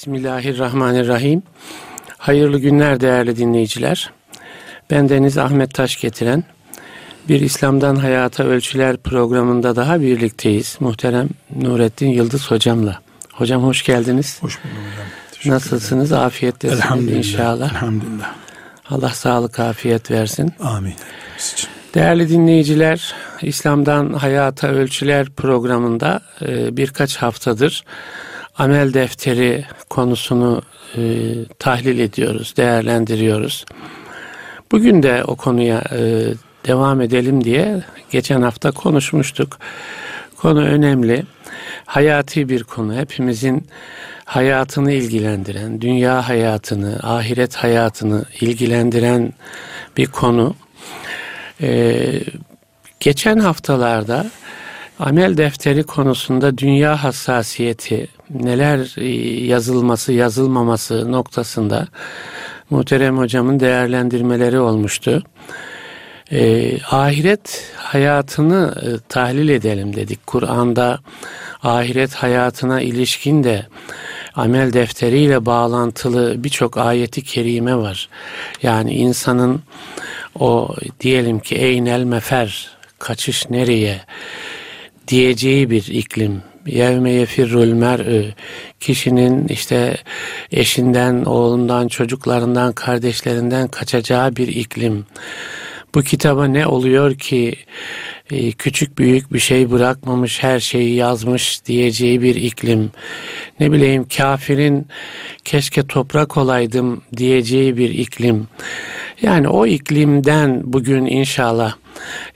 Bismillahirrahmanirrahim. Hayırlı günler değerli dinleyiciler. Ben Deniz Ahmet Taş getiren bir İslam'dan Hayata Ölçüler programında daha birlikteyiz. Muhterem Nurettin Yıldız hocamla. Hocam hoş geldiniz. Hoş bulduk hocam. Teşekkür Nasılsınız? Afiyettesiniz Elhamdülillah. inşallah. Elhamdülillah. Allah sağlık afiyet versin. Amin. Değerli dinleyiciler, İslam'dan Hayata Ölçüler programında e, birkaç haftadır amel defteri konusunu e, tahlil ediyoruz, değerlendiriyoruz. Bugün de o konuya e, devam edelim diye geçen hafta konuşmuştuk. Konu önemli, hayati bir konu. Hepimizin hayatını ilgilendiren, dünya hayatını, ahiret hayatını ilgilendiren bir konu. Ee, geçen haftalarda amel defteri konusunda dünya hassasiyeti neler e, yazılması yazılmaması noktasında muhterem hocamın değerlendirmeleri olmuştu. Ee, ahiret hayatını e, tahlil edelim dedik. Kur'an'da ahiret hayatına ilişkin de amel defteriyle bağlantılı birçok ayeti kerime var. Yani insanın o diyelim ki eynel mefer kaçış nereye diyeceği bir iklim. Yevme yefirrul mer'ü kişinin işte eşinden, oğlundan, çocuklarından, kardeşlerinden kaçacağı bir iklim. Bu kitaba ne oluyor ki e, küçük büyük bir şey bırakmamış her şeyi yazmış diyeceği bir iklim. Ne bileyim kafirin keşke toprak olaydım diyeceği bir iklim. Yani o iklimden bugün inşallah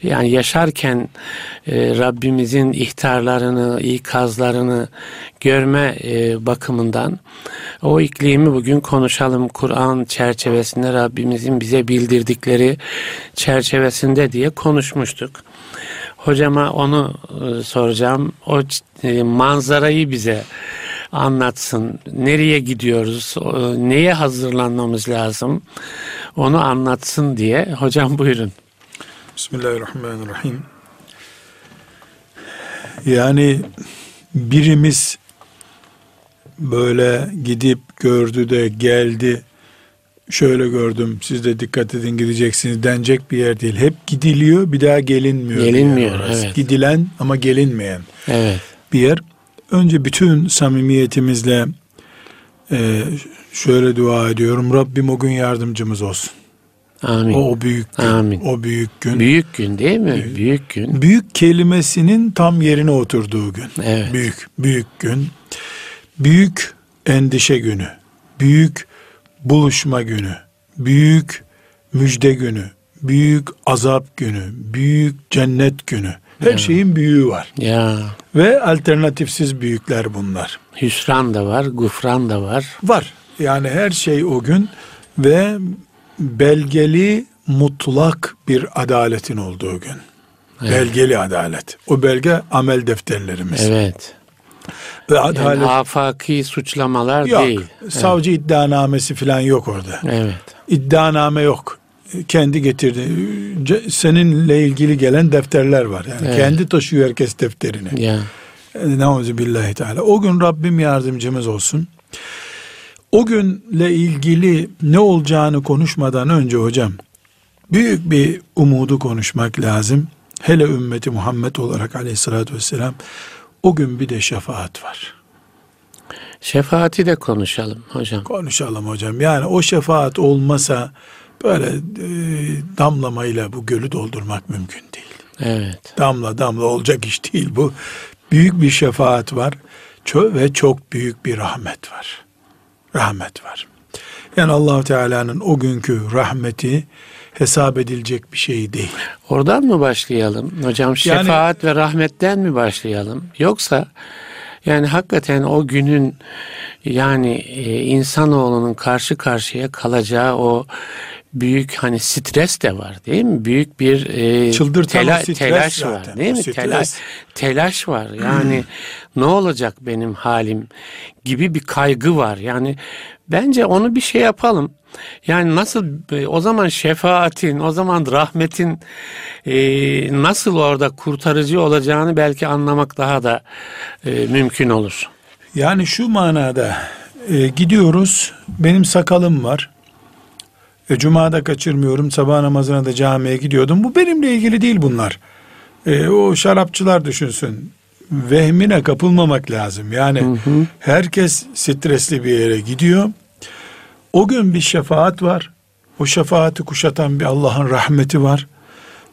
yani yaşarken e, Rabbimizin ihtarlarını, ikazlarını görme e, bakımından o iklimi bugün konuşalım. Kur'an çerçevesinde Rabbimizin bize bildirdikleri çerçevesinde diye konuşmuştuk. Hocama onu e, soracağım. O e, manzarayı bize anlatsın. Nereye gidiyoruz? O, neye hazırlanmamız lazım? Onu anlatsın diye. Hocam buyurun. Bismillahirrahmanirrahim. Yani birimiz böyle gidip gördü de geldi şöyle gördüm siz de dikkat edin gideceksiniz denecek bir yer değil. Hep gidiliyor bir daha gelinmiyor. Gelinmiyor, evet. Gidilen ama gelinmeyen Evet. bir yer. Önce bütün samimiyetimizle e, şöyle dua ediyorum. Rabbim o gün yardımcımız olsun. Amin. O, o büyük gün. Amin. O büyük gün. Büyük gün değil mi? Büyük, gün. Büyük kelimesinin tam yerine oturduğu gün. Evet. Büyük, büyük gün. Büyük endişe günü. Büyük buluşma günü. Büyük müjde günü. Büyük azap günü. Büyük cennet günü. Her şeyin büyüğü var. Ya Ve alternatifsiz büyükler bunlar. hüsran da var, gufran da var. Var. Yani her şey o gün ve belgeli mutlak bir adaletin olduğu gün. Belgeli adalet. O belge amel defterlerimiz. Evet. Ve Yani adalet afaki suçlamalar yok. değil. Savcı iddianamesi falan yok orada. Evet. İddianame yok. Kendi getirdi. Seninle ilgili gelen defterler var. Yani Evet. kendi taşıyor herkes defterini. Ya. Nauzu billahi teala. O gün Rabbim yardımcımız olsun. O günle ilgili ne olacağını konuşmadan önce hocam büyük bir umudu konuşmak lazım. Hele ümmeti Muhammed olarak aleyhissalatü vesselam o gün bir de şefaat var. Şefaati de konuşalım hocam. Konuşalım hocam. Yani o şefaat olmasa böyle e, damlamayla bu gölü doldurmak mümkün değil. Evet. Damla damla olacak iş değil bu. Büyük bir şefaat var Ço- ve çok büyük bir rahmet var. Rahmet var. Yani allah Teala'nın o günkü rahmeti hesap edilecek bir şey değil. Oradan mı başlayalım? Hocam şefaat ve rahmetten mi başlayalım? Yoksa yani hakikaten o günün yani e, insanoğlunun karşı karşıya kalacağı o büyük hani stres de var değil mi? Büyük bir e, stres telaş zaten, var değil mi? stres. Telaş, telaş var. Yani ne olacak benim halim gibi bir kaygı var. Yani bence onu bir şey yapalım. Yani nasıl e, o zaman şefaatin, o zaman rahmetin e, nasıl orada kurtarıcı olacağını belki anlamak daha da e, mümkün olur. Yani şu manada e, gidiyoruz. Benim sakalım var. E, Cuma'da kaçırmıyorum. Sabah namazına da camiye gidiyordum. Bu benimle ilgili değil bunlar. E, o şarapçılar düşünsün. Vehmine kapılmamak lazım. Yani hı hı. herkes stresli bir yere gidiyor. O gün bir şefaat var. O şefaati kuşatan bir Allah'ın rahmeti var.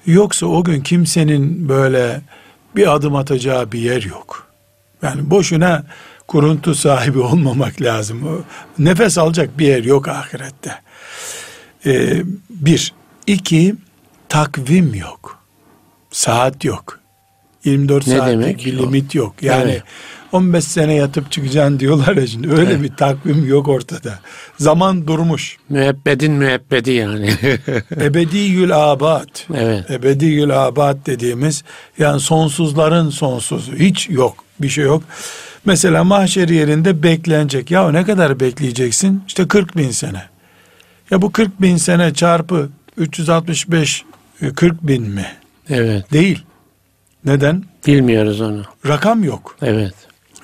Yoksa o gün kimsenin böyle bir adım atacağı bir yer yok. Yani boşuna kuruntu sahibi olmamak lazım. Nefes alacak bir yer yok ahirette. Ee, bir. iki takvim yok. Saat yok. 24 ne saatlik demek? bir limit yok. Yani evet. 15 sene yatıp çıkacaksın diyorlar ya şimdi. Öyle evet. bir takvim yok ortada. Zaman durmuş. Müebbedin müebbedi yani. Ebediyül abad. Evet. Ebediyül abad dediğimiz yani sonsuzların sonsuzu. Hiç yok. Bir şey yok. Mesela mahşer yerinde beklenecek. Ya ne kadar bekleyeceksin? İşte 40 bin sene. Ya bu 40 bin sene çarpı 365 40 e, bin mi? Evet. Değil. Neden? Bilmiyoruz onu. Rakam yok. Evet.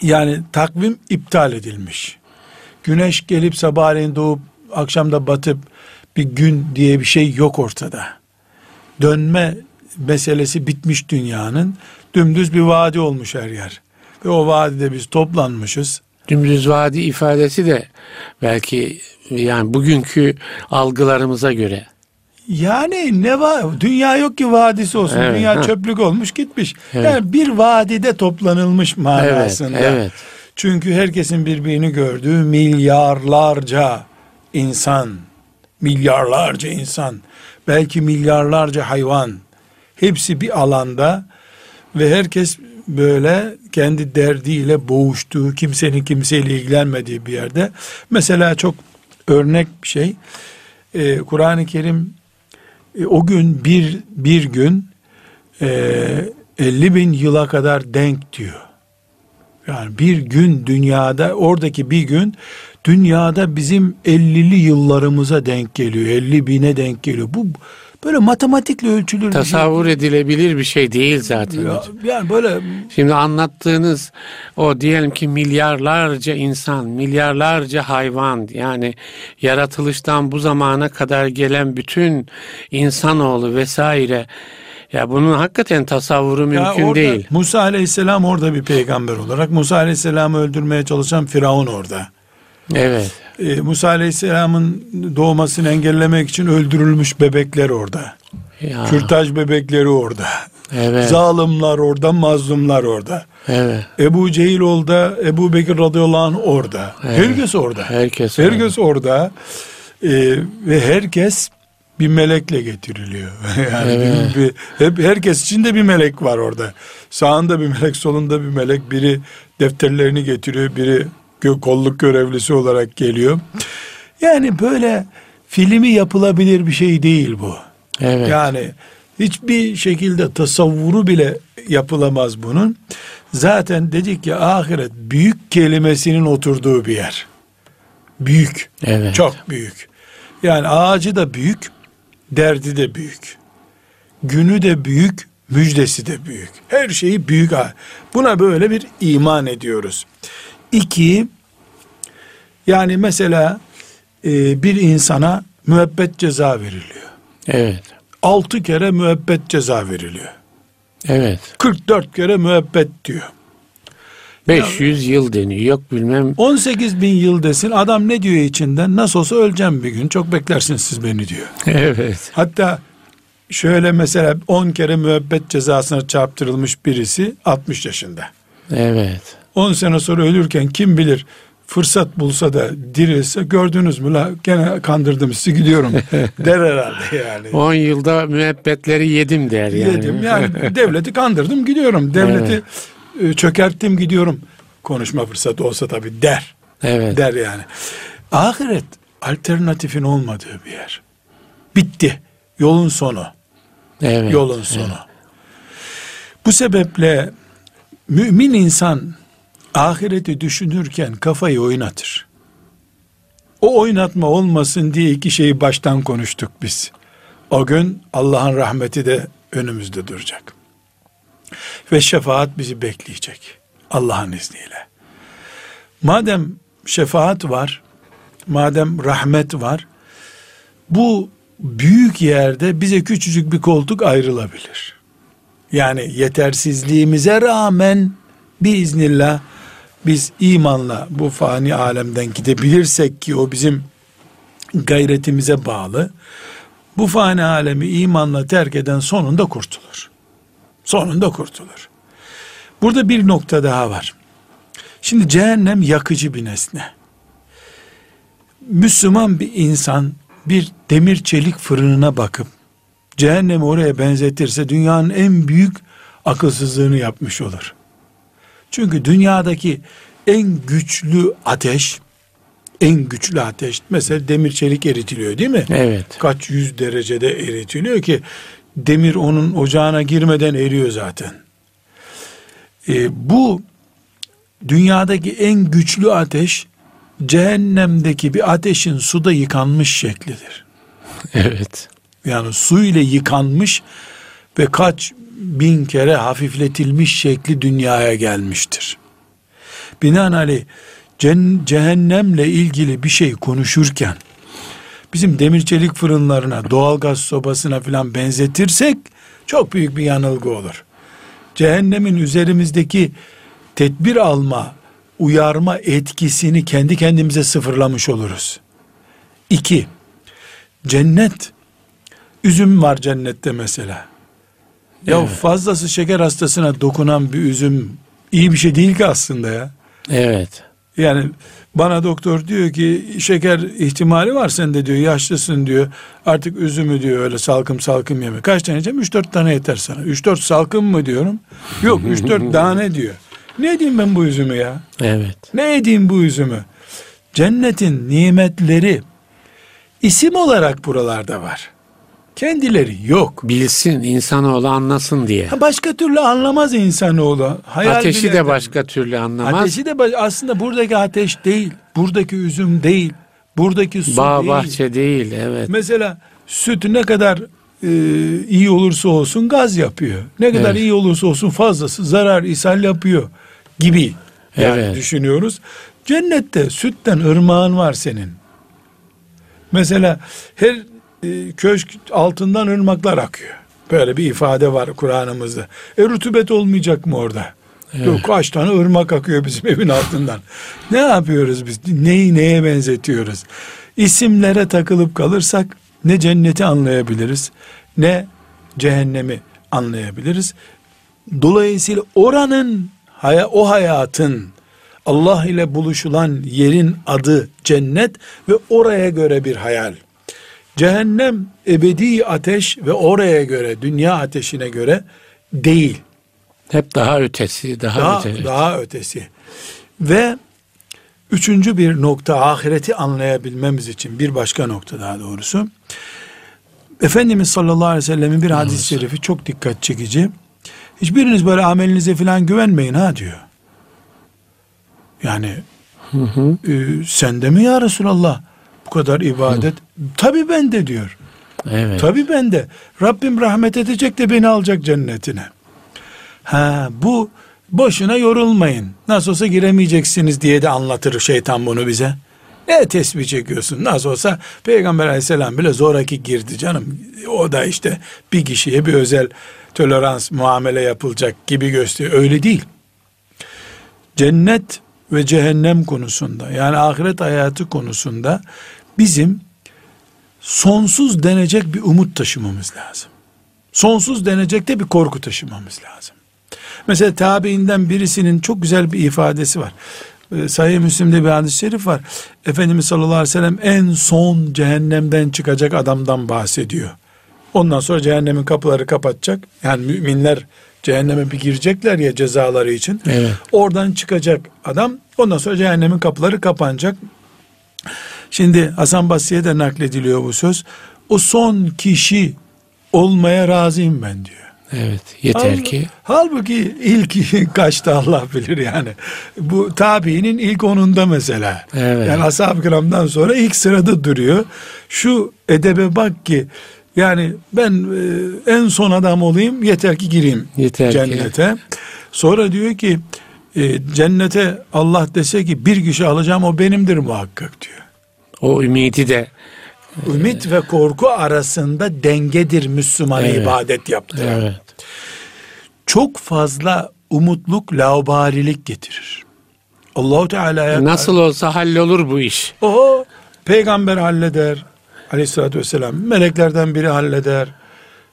Yani takvim iptal edilmiş. Güneş gelip sabahleyin doğup akşamda batıp bir gün diye bir şey yok ortada. Dönme meselesi bitmiş dünyanın. Dümdüz bir vadi olmuş her yer. Ve o vadide biz toplanmışız. Dümdüz vadi ifadesi de belki yani bugünkü algılarımıza göre. Yani ne var? Dünya yok ki vadisi olsun. Evet, Dünya ha. çöplük olmuş gitmiş. Evet. Yani bir vadide toplanılmış manasında. Evet, evet. Çünkü herkesin birbirini gördüğü milyarlarca insan, milyarlarca insan, belki milyarlarca hayvan hepsi bir alanda ve herkes böyle kendi derdiyle boğuştuğu, kimsenin kimseyle ilgilenmediği bir yerde. Mesela çok örnek bir şey. Ee, Kur'an-ı Kerim e, o gün bir bir gün e, 50 bin yıla kadar denk diyor. Yani bir gün dünyada oradaki bir gün dünyada bizim 50'li yıllarımıza denk geliyor. 50 bine denk geliyor. Bu böyle matematikle ölçülür Tasavvur bir şey. edilebilir bir şey değil zaten. Ya, yani böyle Şimdi anlattığınız o diyelim ki milyarlarca insan, milyarlarca hayvan yani yaratılıştan bu zamana kadar gelen bütün insanoğlu vesaire ya bunun hakikaten tasavvuru mümkün orada, değil. Musa Aleyhisselam orada bir peygamber olarak Musa Aleyhisselam'ı öldürmeye çalışan Firavun orada. Evet. Ee, Musa Aleyhisselam'ın doğmasını engellemek için öldürülmüş bebekler orada. Ya. Kürtaj bebekleri orada. Evet. Zalimler orada, mazlumlar orada. Evet. Ebu Cehil orada, Ebu Bekir radıyallahu anh orada. Evet. Herkes orada. Herkes, herkes orada. orada. Ee, ve herkes bir melekle getiriliyor. yani evet. bir, hep herkes için de bir melek var orada. Sağında bir melek, solunda bir melek. Biri defterlerini getiriyor, biri kolluk görevlisi olarak geliyor. Yani böyle filmi yapılabilir bir şey değil bu. Evet. Yani hiçbir şekilde tasavvuru bile yapılamaz bunun. Zaten dedik ya ahiret büyük kelimesinin oturduğu bir yer. Büyük. Evet. Çok büyük. Yani ağacı da büyük, derdi de büyük. Günü de büyük, müjdesi de büyük. Her şeyi büyük. Buna böyle bir iman ediyoruz. İki, yani mesela e, bir insana müebbet ceza veriliyor. Evet. Altı kere müebbet ceza veriliyor. Evet. 44 kere müebbet diyor. 500 ya, yıl deniyor. Yok bilmem. 18 bin yıl desin. Adam ne diyor içinden? Nasıl olsa öleceğim bir gün. Çok beklersiniz siz beni diyor. Evet. Hatta şöyle mesela 10 kere müebbet cezasına çarptırılmış birisi 60 yaşında. Evet. 10 sene sonra ölürken kim bilir fırsat bulsa da dirilse gördünüz mü la gene kandırdım sizi gidiyorum der herhalde yani. 10 yılda müebbetleri yedim der yani. Yedim yani devleti kandırdım gidiyorum. Devleti evet. E, çökerttim gidiyorum. Konuşma fırsatı olsa tabii der. Evet. Der yani. Ahiret alternatifin olmadığı bir yer. Bitti. Yolun sonu. Evet. Yolun sonu. Evet. Bu sebeple mümin insan ahireti düşünürken kafayı oynatır. O oynatma olmasın diye iki şeyi baştan konuştuk biz. O gün Allah'ın rahmeti de önümüzde duracak. Ve şefaat bizi bekleyecek. Allah'ın izniyle. Madem şefaat var, madem rahmet var, bu büyük yerde bize küçücük bir koltuk ayrılabilir. Yani yetersizliğimize rağmen biiznillah biz imanla bu fani alemden gidebilirsek ki o bizim gayretimize bağlı. Bu fani alemi imanla terk eden sonunda kurtulur. Sonunda kurtulur. Burada bir nokta daha var. Şimdi cehennem yakıcı bir nesne. Müslüman bir insan bir demir çelik fırınına bakıp cehennemi oraya benzetirse dünyanın en büyük akılsızlığını yapmış olur. Çünkü dünyadaki en güçlü ateş en güçlü ateş mesela demir çelik eritiliyor değil mi? Evet. Kaç yüz derecede eritiliyor ki demir onun ocağına girmeden eriyor zaten. Ee, bu dünyadaki en güçlü ateş cehennemdeki bir ateşin suda yıkanmış şeklidir. Evet. Yani su ile yıkanmış ve kaç bin kere hafifletilmiş şekli dünyaya gelmiştir. Binaenaleyh cehennemle ilgili bir şey konuşurken bizim demir çelik fırınlarına, doğalgaz sobasına filan benzetirsek çok büyük bir yanılgı olur. Cehennemin üzerimizdeki tedbir alma, uyarma etkisini kendi kendimize sıfırlamış oluruz. İki, cennet, üzüm var cennette mesela. Ya evet. fazlası şeker hastasına dokunan bir üzüm iyi bir şey değil ki aslında ya. Evet. Yani bana doktor diyor ki şeker ihtimali var sende diyor yaşlısın diyor. Artık üzümü diyor öyle salkım salkım yeme. Kaç tane yiyeceğim? 3-4 tane yeter sana. 3-4 salkım mı diyorum? Yok 3-4 tane diyor. Ne edeyim ben bu üzümü ya? Evet. Ne edeyim bu üzümü? Cennetin nimetleri isim olarak buralarda var. Kendileri yok. Bilsin, insanoğlu anlasın diye. başka türlü anlamaz insanoğlu. Hayal Ateşi de başka türlü anlamaz. Ateşi de aslında buradaki ateş değil, buradaki üzüm değil, buradaki su Bağ, değil. bahçe değil, evet. Mesela süt ne kadar e, iyi olursa olsun gaz yapıyor. Ne kadar evet. iyi olursa olsun fazlası zarar, ishal yapıyor gibi. Yani evet. düşünüyoruz. Cennette sütten ırmağın var senin. Mesela her e, köşk altından ırmaklar akıyor. Böyle bir ifade var Kur'an'ımızda. E rutubet olmayacak mı orada? Evet. Yok kaç tane ırmak akıyor bizim evin altından. ne yapıyoruz biz? Neyi neye benzetiyoruz? İsimlere takılıp kalırsak ne cenneti anlayabiliriz ne cehennemi anlayabiliriz. Dolayısıyla oranın o hayatın Allah ile buluşulan yerin adı cennet ve oraya göre bir hayal. Cehennem ebedi ateş ve oraya göre, dünya ateşine göre değil. Hep daha ötesi, daha, daha ötesi. Daha ötesi. Ve üçüncü bir nokta ahireti anlayabilmemiz için bir başka nokta daha doğrusu. Efendimiz sallallahu aleyhi ve sellemin bir hadis-i şerifi çok dikkat çekici. Hiçbiriniz böyle amelinize falan güvenmeyin ha diyor. Yani hı hı. E, sen de mi ya Resulallah? Bu kadar ibadet. Tabi ben de diyor. Evet. Tabi ben de. Rabbim rahmet edecek de beni alacak cennetine. Ha bu boşuna yorulmayın. Nasıl olsa giremeyeceksiniz diye de anlatır şeytan bunu bize. Ne tesbih çekiyorsun? Nasıl olsa Peygamber aleyhisselam bile zoraki girdi canım. O da işte bir kişiye bir özel tolerans muamele yapılacak gibi gösteriyor. Öyle değil. Cennet ve cehennem konusunda yani ahiret hayatı konusunda bizim sonsuz denecek bir umut taşımamız lazım. Sonsuz denecek de bir korku taşımamız lazım. Mesela tabiinden birisinin çok güzel bir ifadesi var. Ee, Sahih Müslim'de bir hadis-i şerif var. Efendimiz sallallahu aleyhi ve sellem en son cehennemden çıkacak adamdan bahsediyor. Ondan sonra cehennemin kapıları kapatacak. Yani müminler cehenneme bir girecekler ya cezaları için. Evet. Oradan çıkacak adam. Ondan sonra cehennemin kapıları kapanacak. Şimdi Hasan Basri'ye de naklediliyor bu söz. O son kişi olmaya razıyım ben diyor. Evet yeter Hal, ki. Halbuki ilk kaçta Allah bilir yani. Bu tabiinin ilk onunda mesela. Evet. Yani ashab-ı kiramdan sonra ilk sırada duruyor. Şu edebe bak ki yani ben e, en son adam olayım yeter ki gireyim yeter cennete. Ki. Sonra diyor ki e, cennete Allah dese ki bir kişi alacağım o benimdir muhakkak diyor. O ümidi de Ümit ve korku arasında dengedir Müslüman Evet. ibadet yaptıran. evet. Çok fazla umutluk laubalilik getirir. Allahu Teala'ya Nasıl olsa hallolur bu iş. o peygamber halleder. Aleyhissalatü vesselam meleklerden biri halleder.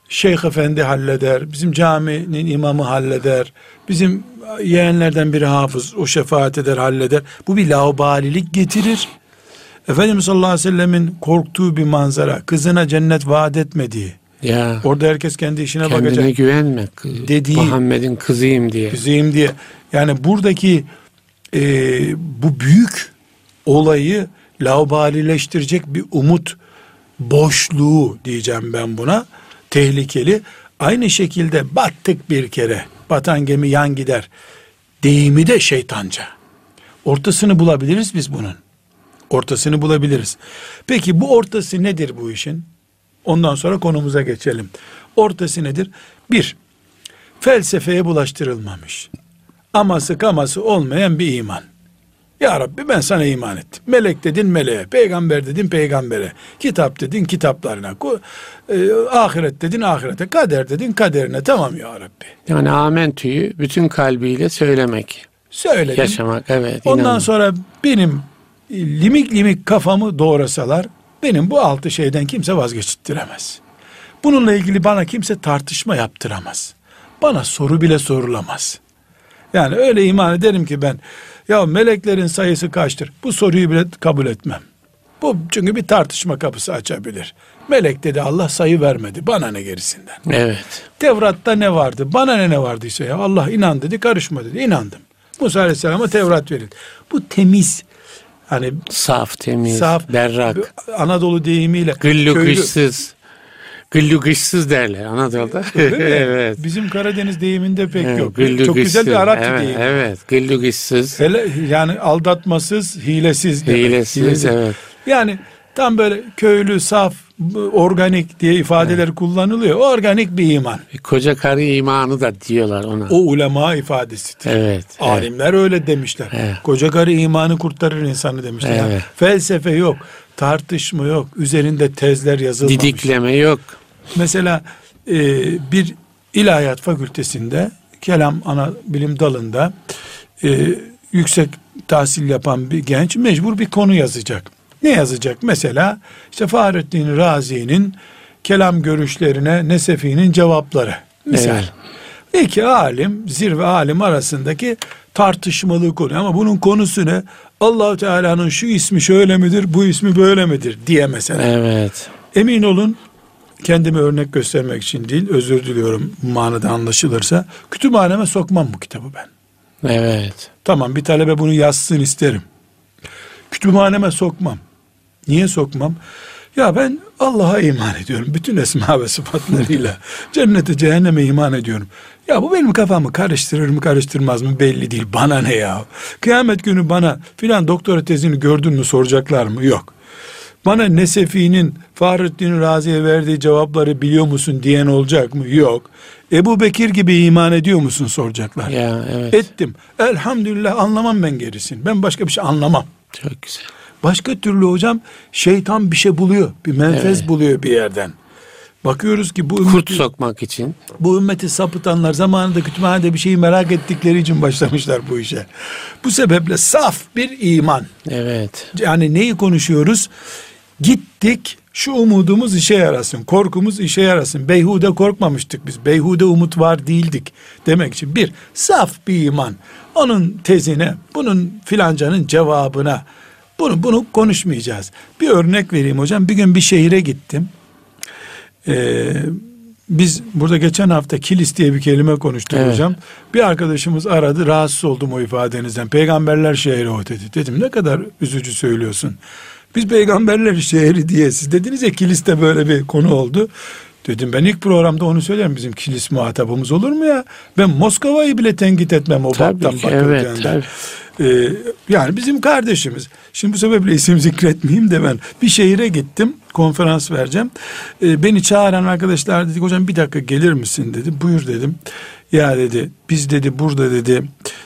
Şeyh efendi halleder. Bizim caminin imamı halleder. Bizim yeğenlerden biri hafız. O şefaat eder halleder. Bu bir laubalilik getirir. Efendimiz sallallahu aleyhi ve sellemin korktuğu bir manzara. Kızına cennet vaat etmediği. Ya Orada herkes kendi işine kendine bakacak. güvenme. Dediği- Muhammed'in kızıyım diye. Kızıyım diye. Yani buradaki e, bu büyük olayı laubalileştirecek bir umut boşluğu diyeceğim ben buna. Tehlikeli. Aynı şekilde battık bir kere. Batan gemi yan gider. Deyimi de şeytanca. Ortasını bulabiliriz biz bunun. Ortasını bulabiliriz. Peki bu ortası nedir bu işin? Ondan sonra konumuza geçelim. Ortası nedir? Bir, felsefeye bulaştırılmamış. Aması kaması olmayan bir iman. Ya Rabbi ben sana iman ettim. Melek dedin meleğe, peygamber dedin peygambere, kitap dedin kitaplarına, e, ahiret dedin ahirete, kader dedin kaderine. Tamam ya Rabbi. Yani amentüyü bütün kalbiyle söylemek, Söyledim. yaşamak. Evet. Ondan inanın. sonra benim limik limik kafamı doğrasalar benim bu altı şeyden kimse vazgeçittiremez. Bununla ilgili bana kimse tartışma yaptıramaz. Bana soru bile sorulamaz. Yani öyle iman ederim ki ben ya meleklerin sayısı kaçtır? Bu soruyu bile kabul etmem. Bu çünkü bir tartışma kapısı açabilir. Melek dedi Allah sayı vermedi. Bana ne gerisinden? Evet. Tevrat'ta ne vardı? Bana ne ne vardıysa ya Allah inan dedi karışma dedi. İnandım. Musa Aleyhisselam'a Tevrat verildi. Bu temiz. Hani Saf, temiz, saf, berrak, Anadolu deyimiyle gıllü köylü- gışsız. Gıllü gışsız derler Anadolu'da. Evet. Bizim Karadeniz deyiminde pek Evet, yok. güllü Çok güzel bir. Arapça evet, deyim. Evet, gıllü gışsız. Hele yani aldatmasız, hilesiz demek. Hilesiz, evet. Yani tam böyle köylü, saf, organik diye ifadeler kullanılıyor. Organik bir iman. Koca karı imanı da diyorlar ona. O ulema ifadesidir. Evet. evet. Alimler öyle demişler. Evet. Koca karı imanı kurtarır insanı demişler. Yani Evet. felsefe yok, tartışma yok, üzerinde tezler yazılmamış. Didikleme yok. Mesela e, bir ilahiyat fakültesinde kelam ana bilim dalında e, yüksek tahsil yapan bir genç mecbur bir konu yazacak. Ne yazacak? Mesela işte Fahrettin Razi'nin kelam görüşlerine Nesefi'nin cevapları. Misal. Evet. İki alim, zirve alim arasındaki tartışmalı konu. Ama bunun konusu ne? Allahu Teala'nın şu ismi şöyle midir, bu ismi böyle midir diye mesela. Evet. Emin olun kendime örnek göstermek için değil özür diliyorum manada anlaşılırsa kütüphaneme sokmam bu kitabı ben. Evet. Tamam bir talebe bunu yazsın isterim. Kütüphaneme sokmam. Niye sokmam? Ya ben Allah'a iman ediyorum. Bütün esma ve sıfatlarıyla. Cennete cehenneme iman ediyorum. Ya bu benim kafamı karıştırır mı karıştırmaz mı belli değil. Bana ne ya? Kıyamet günü bana filan doktora tezini gördün mü soracaklar mı? Yok. Bana Nesefi'nin Fahrettin Razi'ye verdiği cevapları biliyor musun diyen olacak mı? Yok. Ebu Bekir gibi iman ediyor musun soracaklar. Ya evet. Ettim. Elhamdülillah anlamam ben gerisini. Ben başka bir şey anlamam. Çok güzel. Başka türlü hocam şeytan bir şey buluyor. Bir menfez Evet. buluyor bir yerden. Bakıyoruz ki bu Kurt ümmeti, sokmak için. bu ümmeti sapıtanlar zamanında kütüphanede bir şeyi merak ettikleri için başlamışlar bu işe. Bu sebeple saf bir iman. Evet. Yani neyi konuşuyoruz? Gittik şu umudumuz işe yarasın. Korkumuz işe yarasın. Beyhude korkmamıştık biz. Beyhude umut var değildik. Demek için bir saf bir iman. Onun tezine, bunun filancanın cevabına bunu bunu konuşmayacağız. Bir örnek vereyim hocam. Bir gün bir şehire gittim. Ee, biz burada geçen hafta kilis diye bir kelime konuştuk Evet. hocam. Bir arkadaşımız aradı rahatsız oldum o ifadenizden. Peygamberler şehri o dedi. Dedim ne kadar üzücü söylüyorsun. Biz peygamberler şehri diye siz dediniz ya kiliste böyle bir konu oldu. Dedim ben ilk programda onu söylerim bizim kilis muhatabımız olur mu ya? Ben Moskova'yı bile tenkit etmem o Tabii baptan ki, evet, bakıldığında. tabii. Ee, yani bizim kardeşimiz. Şimdi bu sebeple isim zikretmeyeyim de ben bir şehire gittim konferans vereceğim. Ee, beni çağıran arkadaşlar dedik hocam bir dakika gelir misin dedi. Buyur dedim. Ya dedi biz dedi burada dedi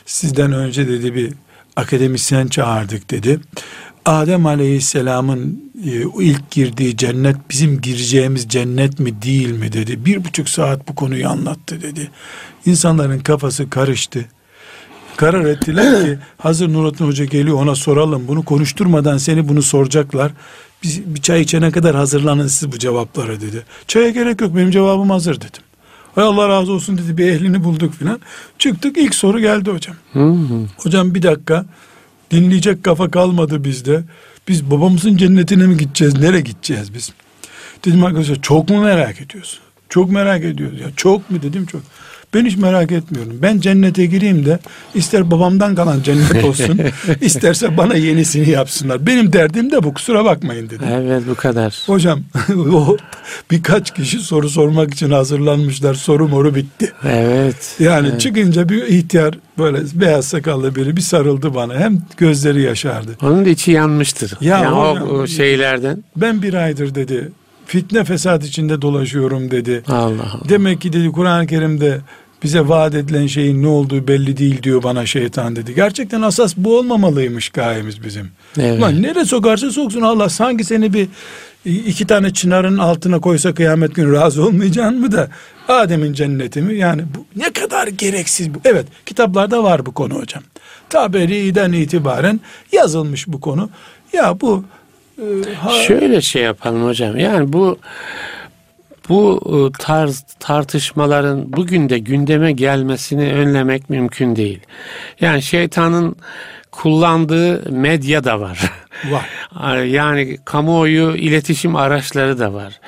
sizden önce dedi bir akademisyen çağırdık dedi. Adem Aleyhisselam'ın e, ilk girdiği cennet bizim gireceğimiz cennet mi değil mi dedi. Bir buçuk saat bu konuyu anlattı dedi. İnsanların kafası karıştı. Karar ettiler ki hazır Nurattin Hoca geliyor ona soralım bunu konuşturmadan seni bunu soracaklar. Biz bir çay içene kadar hazırlanın siz bu cevaplara dedi. Çaya gerek yok benim cevabım hazır dedim. Hay Allah razı olsun dedi bir ehlini bulduk filan. Çıktık ilk soru geldi hocam. Hı hı. Hocam bir dakika dinleyecek kafa kalmadı bizde. Biz babamızın cennetine mi gideceğiz? Nereye gideceğiz biz? Dedim arkadaşlar çok mu merak ediyorsun? Çok merak ediyoruz. Ya çok mu dedim çok. Ben hiç merak etmiyorum. Ben cennete gireyim de ister babamdan kalan cennet olsun, isterse bana yenisini yapsınlar. Benim derdim de bu kusura bakmayın dedim. Evet bu kadar. Hocam o birkaç kişi soru sormak için hazırlanmışlar. Soru moru bitti. Evet. Yani evet. çıkınca bir ihtiyar böyle beyaz sakallı biri bir sarıldı bana. Hem gözleri yaşardı. Onun da içi yanmıştır. Ya yani hocam, o, o şeylerden. Ben bir aydır dedi fitne fesat içinde dolaşıyorum dedi. Allah Allah. Demek ki dedi Kur'an-ı Kerim'de bize vaat edilen şeyin ne olduğu belli değil diyor bana şeytan dedi. Gerçekten asas bu olmamalıymış gayemiz bizim. Evet. Lan nereye sokarsa soksun Allah sanki seni bir iki tane çınarın altına koysa kıyamet günü razı olmayacaksın mı da Adem'in cenneti mi? Yani bu ne kadar gereksiz bu. Evet kitaplarda var bu konu hocam. Taberi'den itibaren yazılmış bu konu. Ya bu Şöyle şey yapalım hocam. Yani bu bu e, tarz tartışmaların bugün de gündeme gelmesini önlemek mümkün değil. Yani şeytanın kullandığı medya da var. Var. yani kamuoyu iletişim araçları da var.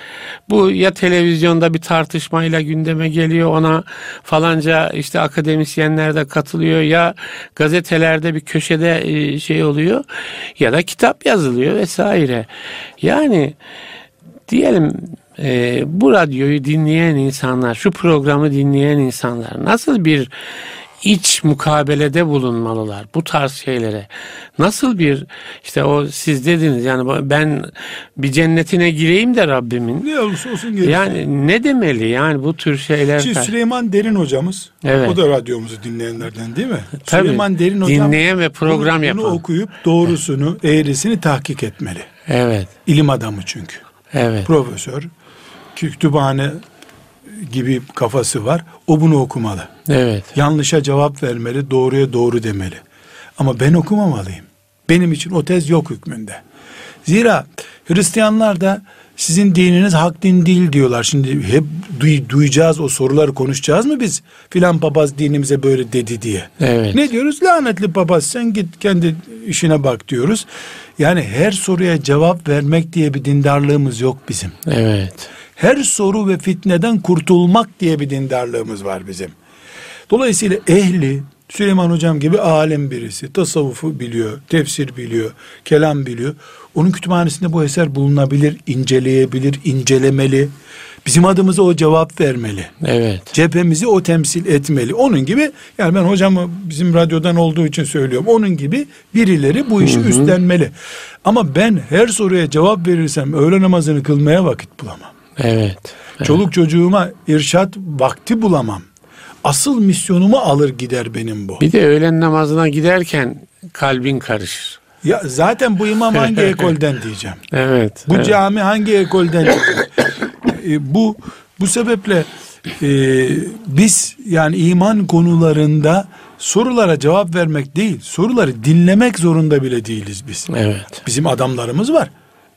Bu ya televizyonda bir tartışmayla gündeme geliyor ona falanca işte akademisyenler de katılıyor ya gazetelerde bir köşede e, şey oluyor ya da kitap yazılıyor vesaire. Yani diyelim e, bu radyoyu dinleyen insanlar, şu programı dinleyen insanlar nasıl bir iç mukabelede bulunmalılar bu tarz şeylere. Nasıl bir işte o siz dediniz yani ben bir cennetine gireyim de Rabbimin. Ne olursa olsun gerisi. Yani ne demeli yani bu tür şeyler. Şimdi Süleyman Derin hocamız. Evet. O da radyomuzu dinleyenlerden değil mi? Tabii, Süleyman Derin hocam. Dinleyen ve program bunu, yapan. Bunu okuyup doğrusunu, eğrisini tahkik etmeli. Evet. İlim adamı çünkü. Evet. Profesör. Kütüphane gibi kafası var. O bunu okumalı. Evet. Yanlışa cevap vermeli, doğruya doğru demeli. Ama ben okumamalıyım. Benim için o tez yok hükmünde. Zira Hristiyanlar da sizin dininiz hak din değil diyorlar. Şimdi hep duy, duyacağız o soruları konuşacağız mı biz? Filan papaz dinimize böyle dedi diye. Evet. Ne diyoruz? Lanetli papaz sen git kendi işine bak diyoruz. Yani her soruya cevap vermek diye bir dindarlığımız yok bizim. Evet her soru ve fitneden kurtulmak diye bir dindarlığımız var bizim. Dolayısıyla ehli Süleyman hocam gibi alim birisi tasavvufu biliyor, tefsir biliyor, kelam biliyor. Onun kütüphanesinde bu eser bulunabilir, inceleyebilir, incelemeli. Bizim adımıza o cevap vermeli. Evet. Cephemizi o temsil etmeli. Onun gibi yani ben hocamı bizim radyodan olduğu için söylüyorum. Onun gibi birileri bu işi hı hı. üstlenmeli. Ama ben her soruya cevap verirsem öğle namazını kılmaya vakit bulamam. Evet. evet. Çoluk çocuğuma irşat vakti bulamam. Asıl misyonumu alır gider benim bu. Bir de öğlen namazına giderken kalbin karışır. Ya zaten bu imam hangi ekolden diyeceğim. Evet. Bu evet. cami hangi ekolden diyeceğim. e, bu bu sebeple e, biz yani iman konularında sorulara cevap vermek değil, soruları dinlemek zorunda bile değiliz biz. Evet. Bizim adamlarımız var.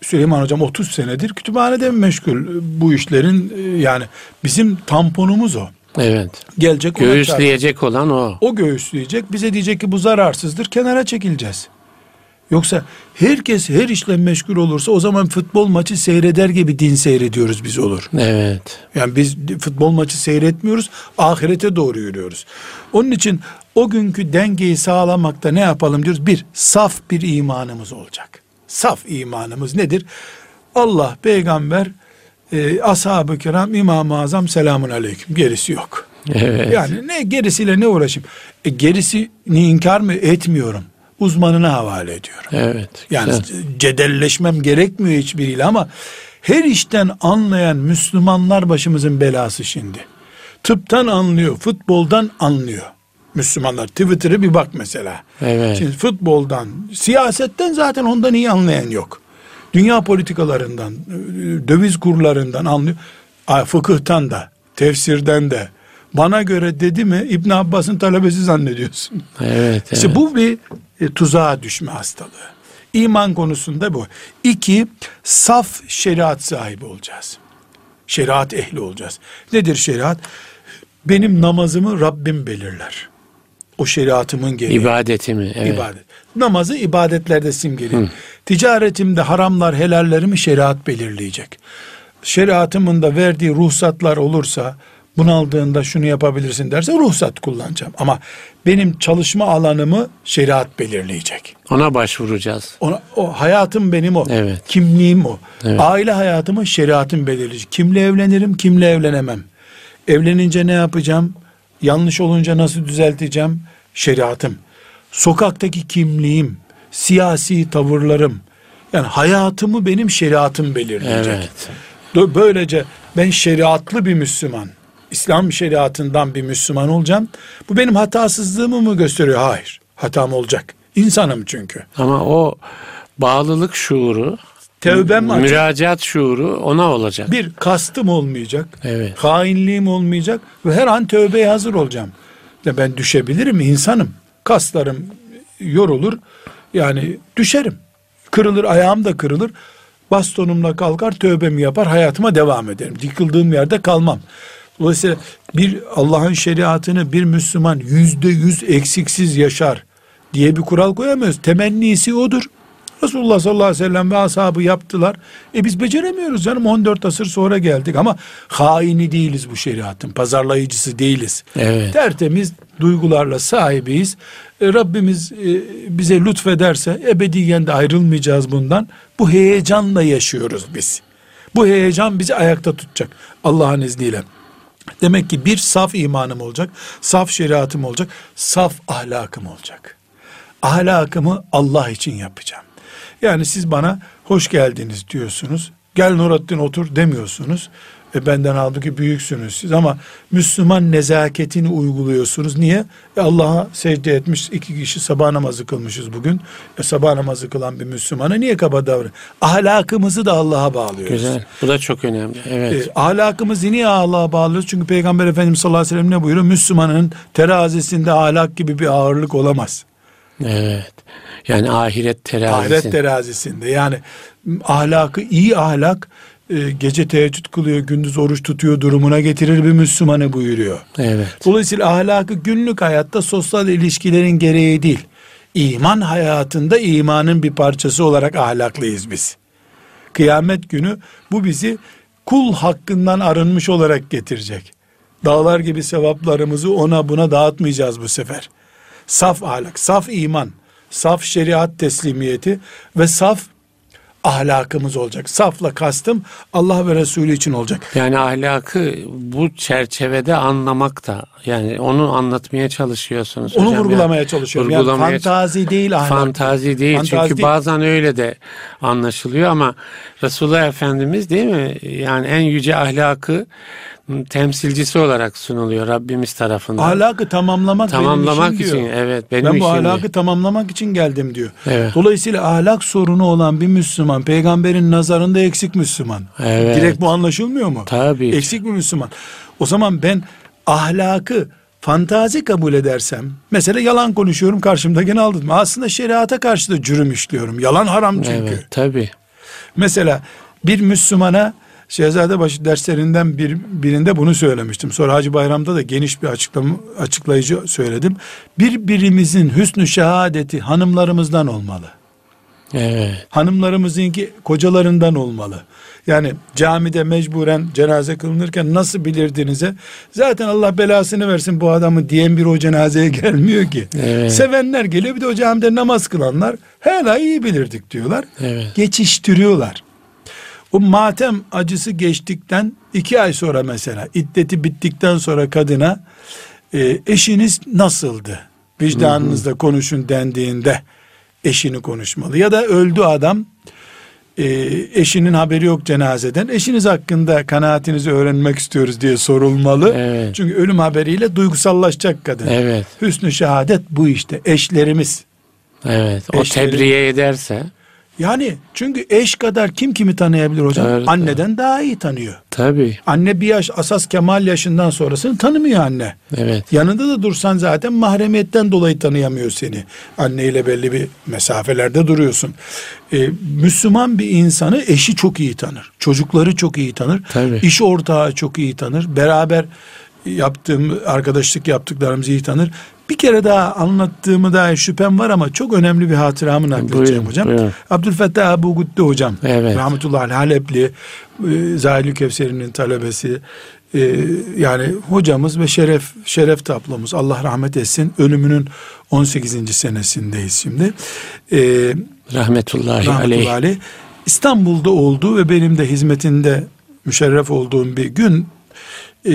Süleyman Hocam 30 senedir kütüphanede meşgul bu işlerin e, yani bizim tamponumuz o. Evet. Gelecek göğüsleyecek olan o. O göğüsleyecek. Bize diyecek ki bu zararsızdır. Kenara çekileceğiz. Yoksa herkes her işle meşgul olursa o zaman futbol maçı seyreder gibi din seyrediyoruz biz olur. Evet. Yani biz futbol maçı seyretmiyoruz. Ahirete doğru yürüyoruz. Onun için o günkü dengeyi sağlamakta ne yapalım diyoruz? Bir, saf bir imanımız olacak saf imanımız nedir? Allah, peygamber, e, ashab-ı kiram, İmam-ı Azam selamun aleyküm. Gerisi yok. Evet. Yani ne gerisiyle ne uğraşayım? E, gerisini inkar mı etmiyorum. Uzmanına havale ediyorum. Evet. Yani güzel. cedelleşmem gerekmiyor hiçbiriyle ama her işten anlayan Müslümanlar başımızın belası şimdi. tıptan anlıyor, futboldan anlıyor. Müslümanlar Twitter'ı bir bak mesela. Evet. Şimdi futboldan, siyasetten zaten ondan iyi anlayan yok. Dünya politikalarından, döviz kurlarından anlıyor. Fıkıhtan da, tefsirden de. Bana göre dedi mi İbn Abbas'ın talebesi zannediyorsun. Evet. İşte evet. bu bir e, tuzağa düşme hastalığı. İman konusunda bu. İki, saf şeriat sahibi olacağız. Şeriat ehli olacağız. Nedir şeriat? Benim namazımı Rabbim belirler. O şeriatımın gereği. İbadetimi. Evet. İbadet. Namazı ibadetlerde simgeliyor. Ticaretimde haramlar helallerimi şeriat belirleyecek. Şeriatımın da verdiği ruhsatlar olursa bunaldığında şunu yapabilirsin derse ruhsat kullanacağım. Ama benim çalışma alanımı şeriat belirleyecek. Ona başvuracağız. Ona, o hayatım benim o. Evet. Kimliğim o. Evet. Aile hayatımı şeriatım belirleyecek. Kimle evlenirim, kimle evlenemem. Evlenince ne yapacağım? Yanlış olunca nasıl düzelteceğim? Şeriatım. Sokaktaki kimliğim, siyasi tavırlarım. Yani hayatımı benim şeriatım belirleyecek. Evet. Böylece ben şeriatlı bir Müslüman, İslam şeriatından bir Müslüman olacağım. Bu benim hatasızlığımı mı gösteriyor? Hayır. Hatam olacak. İnsanım çünkü. Ama o bağlılık şuuru, Tevbem açık. müracaat şuuru ona olacak. Bir kastım olmayacak. Evet. Hainliğim olmayacak ve her an tövbeye hazır olacağım. Ya ben düşebilirim insanım. Kaslarım yorulur. Yani düşerim. Kırılır ayağım da kırılır. Bastonumla kalkar tövbemi yapar hayatıma devam ederim. Yıkıldığım yerde kalmam. Dolayısıyla bir Allah'ın şeriatını bir Müslüman yüzde yüz eksiksiz yaşar diye bir kural koyamıyoruz. Temennisi odur. Resulullah sallallahu aleyhi ve sellem ve ashabı yaptılar. E biz beceremiyoruz canım 14 asır sonra geldik ama haini değiliz bu şeriatın. Pazarlayıcısı değiliz. Evet. Tertemiz duygularla sahibiyiz. E, Rabbimiz e, bize lütfederse ebediyen de ayrılmayacağız bundan. Bu heyecanla yaşıyoruz biz. Bu heyecan bizi ayakta tutacak Allah'ın izniyle. Demek ki bir saf imanım olacak, saf şeriatım olacak, saf ahlakım olacak. Ahlakımı Allah için yapacağım. Yani siz bana hoş geldiniz diyorsunuz. Gel Nurattin otur demiyorsunuz. E benden halbuki büyüksünüz siz ama Müslüman nezaketini uyguluyorsunuz. Niye? E Allah'a secde etmiş iki kişi sabah namazı kılmışız bugün. E sabah namazı kılan bir Müslümana niye kaba davran? Ahlakımızı da Allah'a bağlıyoruz. Güzel. Bu da çok önemli. Evet. E, ahlakımızı niye Allah'a bağlıyoruz? Çünkü Peygamber Efendimiz sallallahu aleyhi ve sellem ne buyuruyor? Müslümanın terazisinde ahlak gibi bir ağırlık olamaz. Evet. Yani ahiret terazisi. Ahiret terazisinde. Yani ahlakı iyi ahlak e, gece teheccüd kılıyor, gündüz oruç tutuyor durumuna getirir bir Müslümanı buyuruyor. Evet. Dolayısıyla ahlakı günlük hayatta sosyal ilişkilerin gereği değil. İman hayatında imanın bir parçası olarak ahlaklıyız biz. Kıyamet günü bu bizi kul hakkından arınmış olarak getirecek. Dağlar gibi sevaplarımızı ona buna dağıtmayacağız bu sefer. Saf ahlak, saf iman, saf şeriat teslimiyeti ve saf ahlakımız olacak. Safla kastım Allah ve Resulü için olacak. Yani ahlakı bu çerçevede anlamak da yani onu anlatmaya çalışıyorsunuz Onu hocam. vurgulamaya Yani çalışıyorum. vurgulamaya yani fantazi değil ahlak. Fantazi değil. Fantazi Çünkü değil. bazen öyle de anlaşılıyor ama Resulullah Efendimiz değil mi? Yani en yüce ahlakı temsilcisi olarak sunuluyor Rabbimiz tarafından. Ahlakı tamamlamak, Tamamlamak benim işim için, diyor. evet, benim ben bu işim ahlakı tamamlamak için geldim diyor. Evet. Dolayısıyla ahlak sorunu olan bir Müslüman peygamberin nazarında eksik Müslüman. Evet. Direkt bu anlaşılmıyor mu? Tabii. Eksik bir Müslüman. O zaman ben ahlakı fantazi kabul edersem mesela yalan konuşuyorum karşımdakini aldım. Aslında şeriata karşı da cürüm işliyorum. Yalan haram çünkü. Evet, tabii. Mesela bir Müslümana Şehzadebaşı derslerinden bir, birinde bunu söylemiştim. Sonra Hacı Bayram'da da geniş bir açıklama, açıklayıcı söyledim. Birbirimizin hüsnü şehadeti hanımlarımızdan olmalı. Evet. Hanımlarımızınki kocalarından olmalı. Yani camide mecburen cenaze kılınırken nasıl bilirdinize zaten Allah belasını versin bu adamı diyen bir o cenazeye gelmiyor ki. Evet. Sevenler geliyor bir de o camide namaz kılanlar hala iyi bilirdik diyorlar. Evet. Geçiştiriyorlar. O matem acısı geçtikten iki ay sonra mesela iddeti bittikten sonra kadına e, eşiniz nasıldı? Vicdanınızla konuşun dendiğinde eşini konuşmalı. Ya da öldü adam e, eşinin haberi yok cenazeden. Eşiniz hakkında kanaatinizi öğrenmek istiyoruz diye sorulmalı. Evet. Çünkü ölüm haberiyle duygusallaşacak kadın. Evet. Hüsnü şehadet bu işte. Eşlerimiz. Evet. O Eşleri- tebriğe ederse Yani çünkü eş kadar kim kimi tanıyabilir hocam? Evet, Anneden daha iyi tanıyor. tabii. Anne bir yaş asas kemal yaşından sonrasını tanımıyor anne. Evet. Yanında da dursan zaten mahremiyetten dolayı tanıyamıyor seni. Anneyle belli bir mesafelerde duruyorsun. Ee, Müslüman bir insanı eşi çok iyi tanır. Çocukları çok iyi tanır. Tabii. İş ortağı çok iyi tanır. Beraber yaptığım arkadaşlık yaptıklarımızı iyi tanır. Bir kere daha anlattığımı dair şüphem var ama çok önemli bir hatıramı nakledeceğim hocam. buyurun. Abdülfettah Abu Gütte hocam. Evet. Rahmetullahi Halepli. E, Zahilü Kevseri'nin talebesi. E, yani hocamız ve şeref şeref tablomuz. Allah rahmet etsin. Ölümünün 18. senesindeyiz şimdi. E, Rahmetullahi, rahmetullahi aleyh. aleyh. İstanbul'da oldu ve benim de hizmetinde müşerref olduğum bir gün e,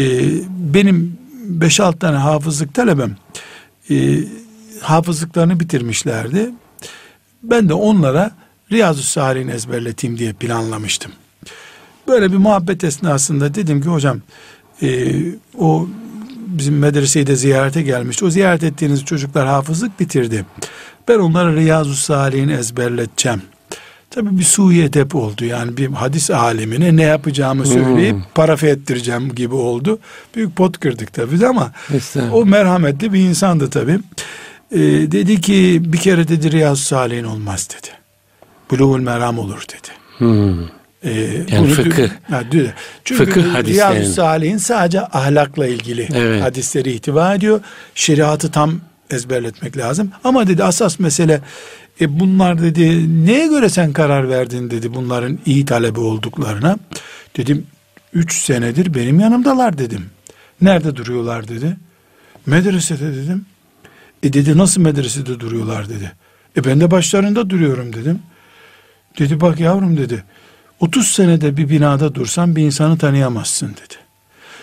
benim 5-6 tane hafızlık talebem e, hafızlıklarını bitirmişlerdi. Ben de onlara Riyazu Salih'ini ezberleteyim diye planlamıştım. Böyle bir muhabbet esnasında dedim ki hocam e, o bizim medreseyi de ziyarete gelmişti. O ziyaret ettiğiniz çocuklar hafızlık bitirdi. Ben onlara Riyazu Salih'ini ezberleteceğim. Tabii bir suyu edep oldu. Yani bir hadis alimine ne yapacağımı söyleyip parafe ettireceğim gibi oldu. Büyük pot kırdık tabii ama o merhametli bir insandı tabii. Ee, dedi ki bir kere dedi Riyazu Salih'in olmaz dedi. Buluğul meram olur dedi. Hmm. Ee, Yani bunu fıkıh. Ha, Çünkü Fıkıh hadislerin. Riyazu Salih'in sadece ahlakla ilgili Evet. hadisleri ihtiva ediyor. Şeriatı tam ezberletmek lazım. Ama dedi asas mesele e bunlar dedi neye göre sen karar verdin dedi bunların iyi talebe olduklarına. Dedim üç senedir benim yanımdalar dedim. Nerede duruyorlar dedi. Medresede dedim. E dedi nasıl medresede duruyorlar dedi. E ben de başlarında duruyorum dedim. Dedi bak yavrum dedi. 30 senede bir binada dursan bir insanı tanıyamazsın dedi.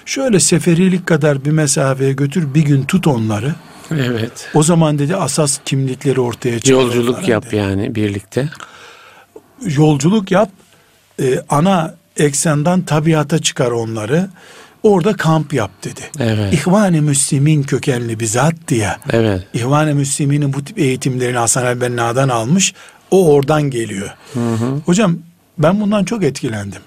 Şöyle seferilik kadar bir mesafeye götür bir gün tut onları. Evet. O zaman dedi asas kimlikleri ortaya çıkar. Yolculuk yap dedi. yani birlikte. Yolculuk yap. e, ana eksenden tabiata çıkar onları. Orada kamp yap dedi. Evet. İhvan-ı Müslimin kökenli bir zattı ya. Evet. İhvan-ı Müslimin'in bu tip eğitimlerini Hasan el-Benna'dan almış. O oradan geliyor. Hocam ben bundan çok etkilendim.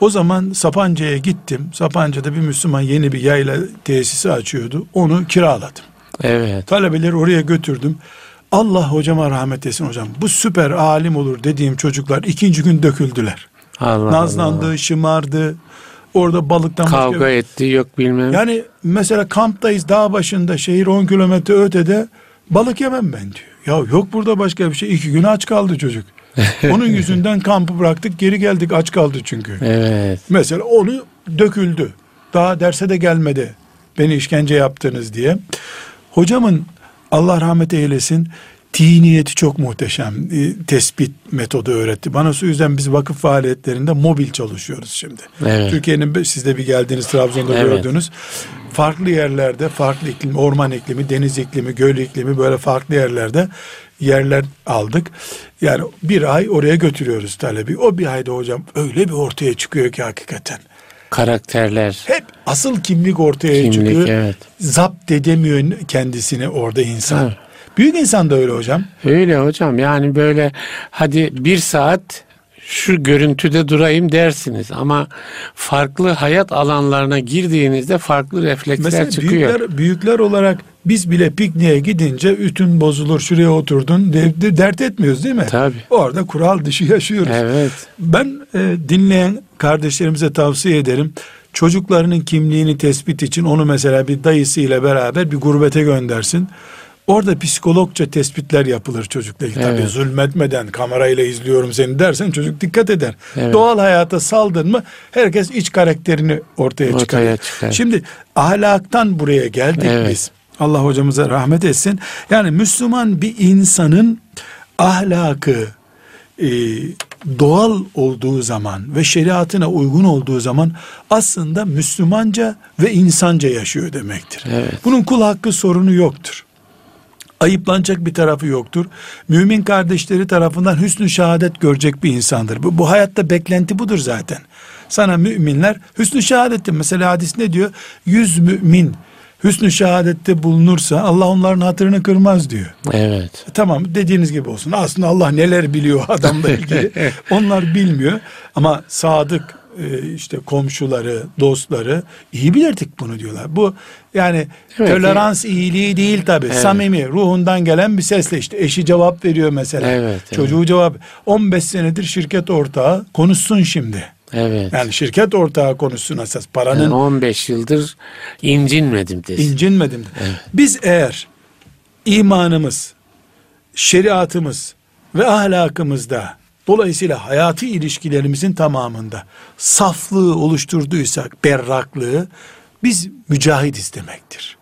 O zaman Sapanca'ya gittim. Sapanca'da bir Müslüman yeni bir yayla tesisi açıyordu. Onu kiraladım. Evet. Talebeleri oraya götürdüm. Allah hocama rahmet etsin hocam. Bu süper alim olur dediğim çocuklar ikinci gün döküldüler. Allah Nazlandı, Allah. şımardı. Orada balıktan başka- Kavga etti yok bilmem. yani mesela kamptayız dağ başında şehir 10 kilometre ötede balık yemem ben diyor. Ya yok burada başka bir şey. İki gün aç kaldı çocuk. Onun yüzünden kampı bıraktık geri geldik aç kaldı çünkü. Evet. Mesela onu döküldü. Daha derse de gelmedi. Beni işkence yaptınız diye. Hocamın Allah rahmet eylesin tiniyeti çok muhteşem. E, tespit metodu öğretti. Bana o yüzden biz vakıf faaliyetlerinde mobil çalışıyoruz şimdi. Evet. Türkiye'nin siz de bir geldiniz Trabzon'da Evet. gördünüz. Farklı yerlerde farklı iklim, orman iklimi, deniz iklimi, göl iklimi böyle farklı yerlerde yerler aldık. Yani bir ay oraya götürüyoruz talebi. O bir ayda hocam öyle bir ortaya çıkıyor ki hakikaten. Karakterler. Hep asıl kimlik ortaya Kimlik, çıkıyor. evet. Zapt edemiyor kendisini orada insan. Evet. Büyük insan da öyle hocam. Öyle hocam yani böyle hadi bir saat şu görüntüde durayım dersiniz ama farklı hayat alanlarına girdiğinizde farklı refleksler Mesela çıkıyor. büyükler, büyükler olarak biz bile pikniğe gidince ütün bozulur şuraya oturdun de, de- dert etmiyoruz değil mi? Tabii. Orada kural dışı yaşıyoruz. Evet. Ben e, dinleyen kardeşlerimize tavsiye ederim. Çocuklarının kimliğini tespit için onu mesela bir dayısıyla beraber bir gurbete göndersin. Orada psikologça tespitler yapılır çocukla. ilgili. Tabii Evet. zulmetmeden kamerayla izliyorum seni dersen çocuk dikkat eder. Evet. Doğal hayata saldın mı herkes iç karakterini ortaya, Ortaya çıkarır. çıkar. Şimdi ahlaktan buraya geldik Evet. biz. Allah hocamıza rahmet etsin. Yani Müslüman bir insanın ahlakı e, doğal olduğu zaman ve şeriatına uygun olduğu zaman aslında Müslümanca ve insanca yaşıyor demektir. Evet. Bunun kul hakkı sorunu yoktur. Ayıplanacak bir tarafı yoktur. Mümin kardeşleri tarafından hüsnü şehadet görecek bir insandır. Bu, bu hayatta beklenti budur zaten. Sana müminler hüsnü şehadetti. Mesela hadis ne diyor? Yüz mümin hüsnü şehadette bulunursa Allah onların hatırını kırmaz diyor. Evet. E, tamam dediğiniz gibi olsun. Aslında Allah neler biliyor adamla ilgili. Onlar bilmiyor ama sadık işte komşuları, dostları iyi bilirdik bunu diyorlar. Bu yani evet, tolerans e, iyiliği değil tabi. Evet. Samimi, ruhundan gelen bir sesle işte eşi cevap veriyor mesela. Evet, Çocuğu evet. cevap 15 senedir şirket ortağı konuşsun şimdi. Evet. Yani şirket ortağı konuşsun esas paranın. Yani 15 yıldır incinmedim desin. İncinmedim. Evet. Biz eğer imanımız, şeriatımız ve ahlakımızda dolayısıyla hayati ilişkilerimizin tamamında saflığı oluşturduysak, berraklığı biz mücahit istemektir.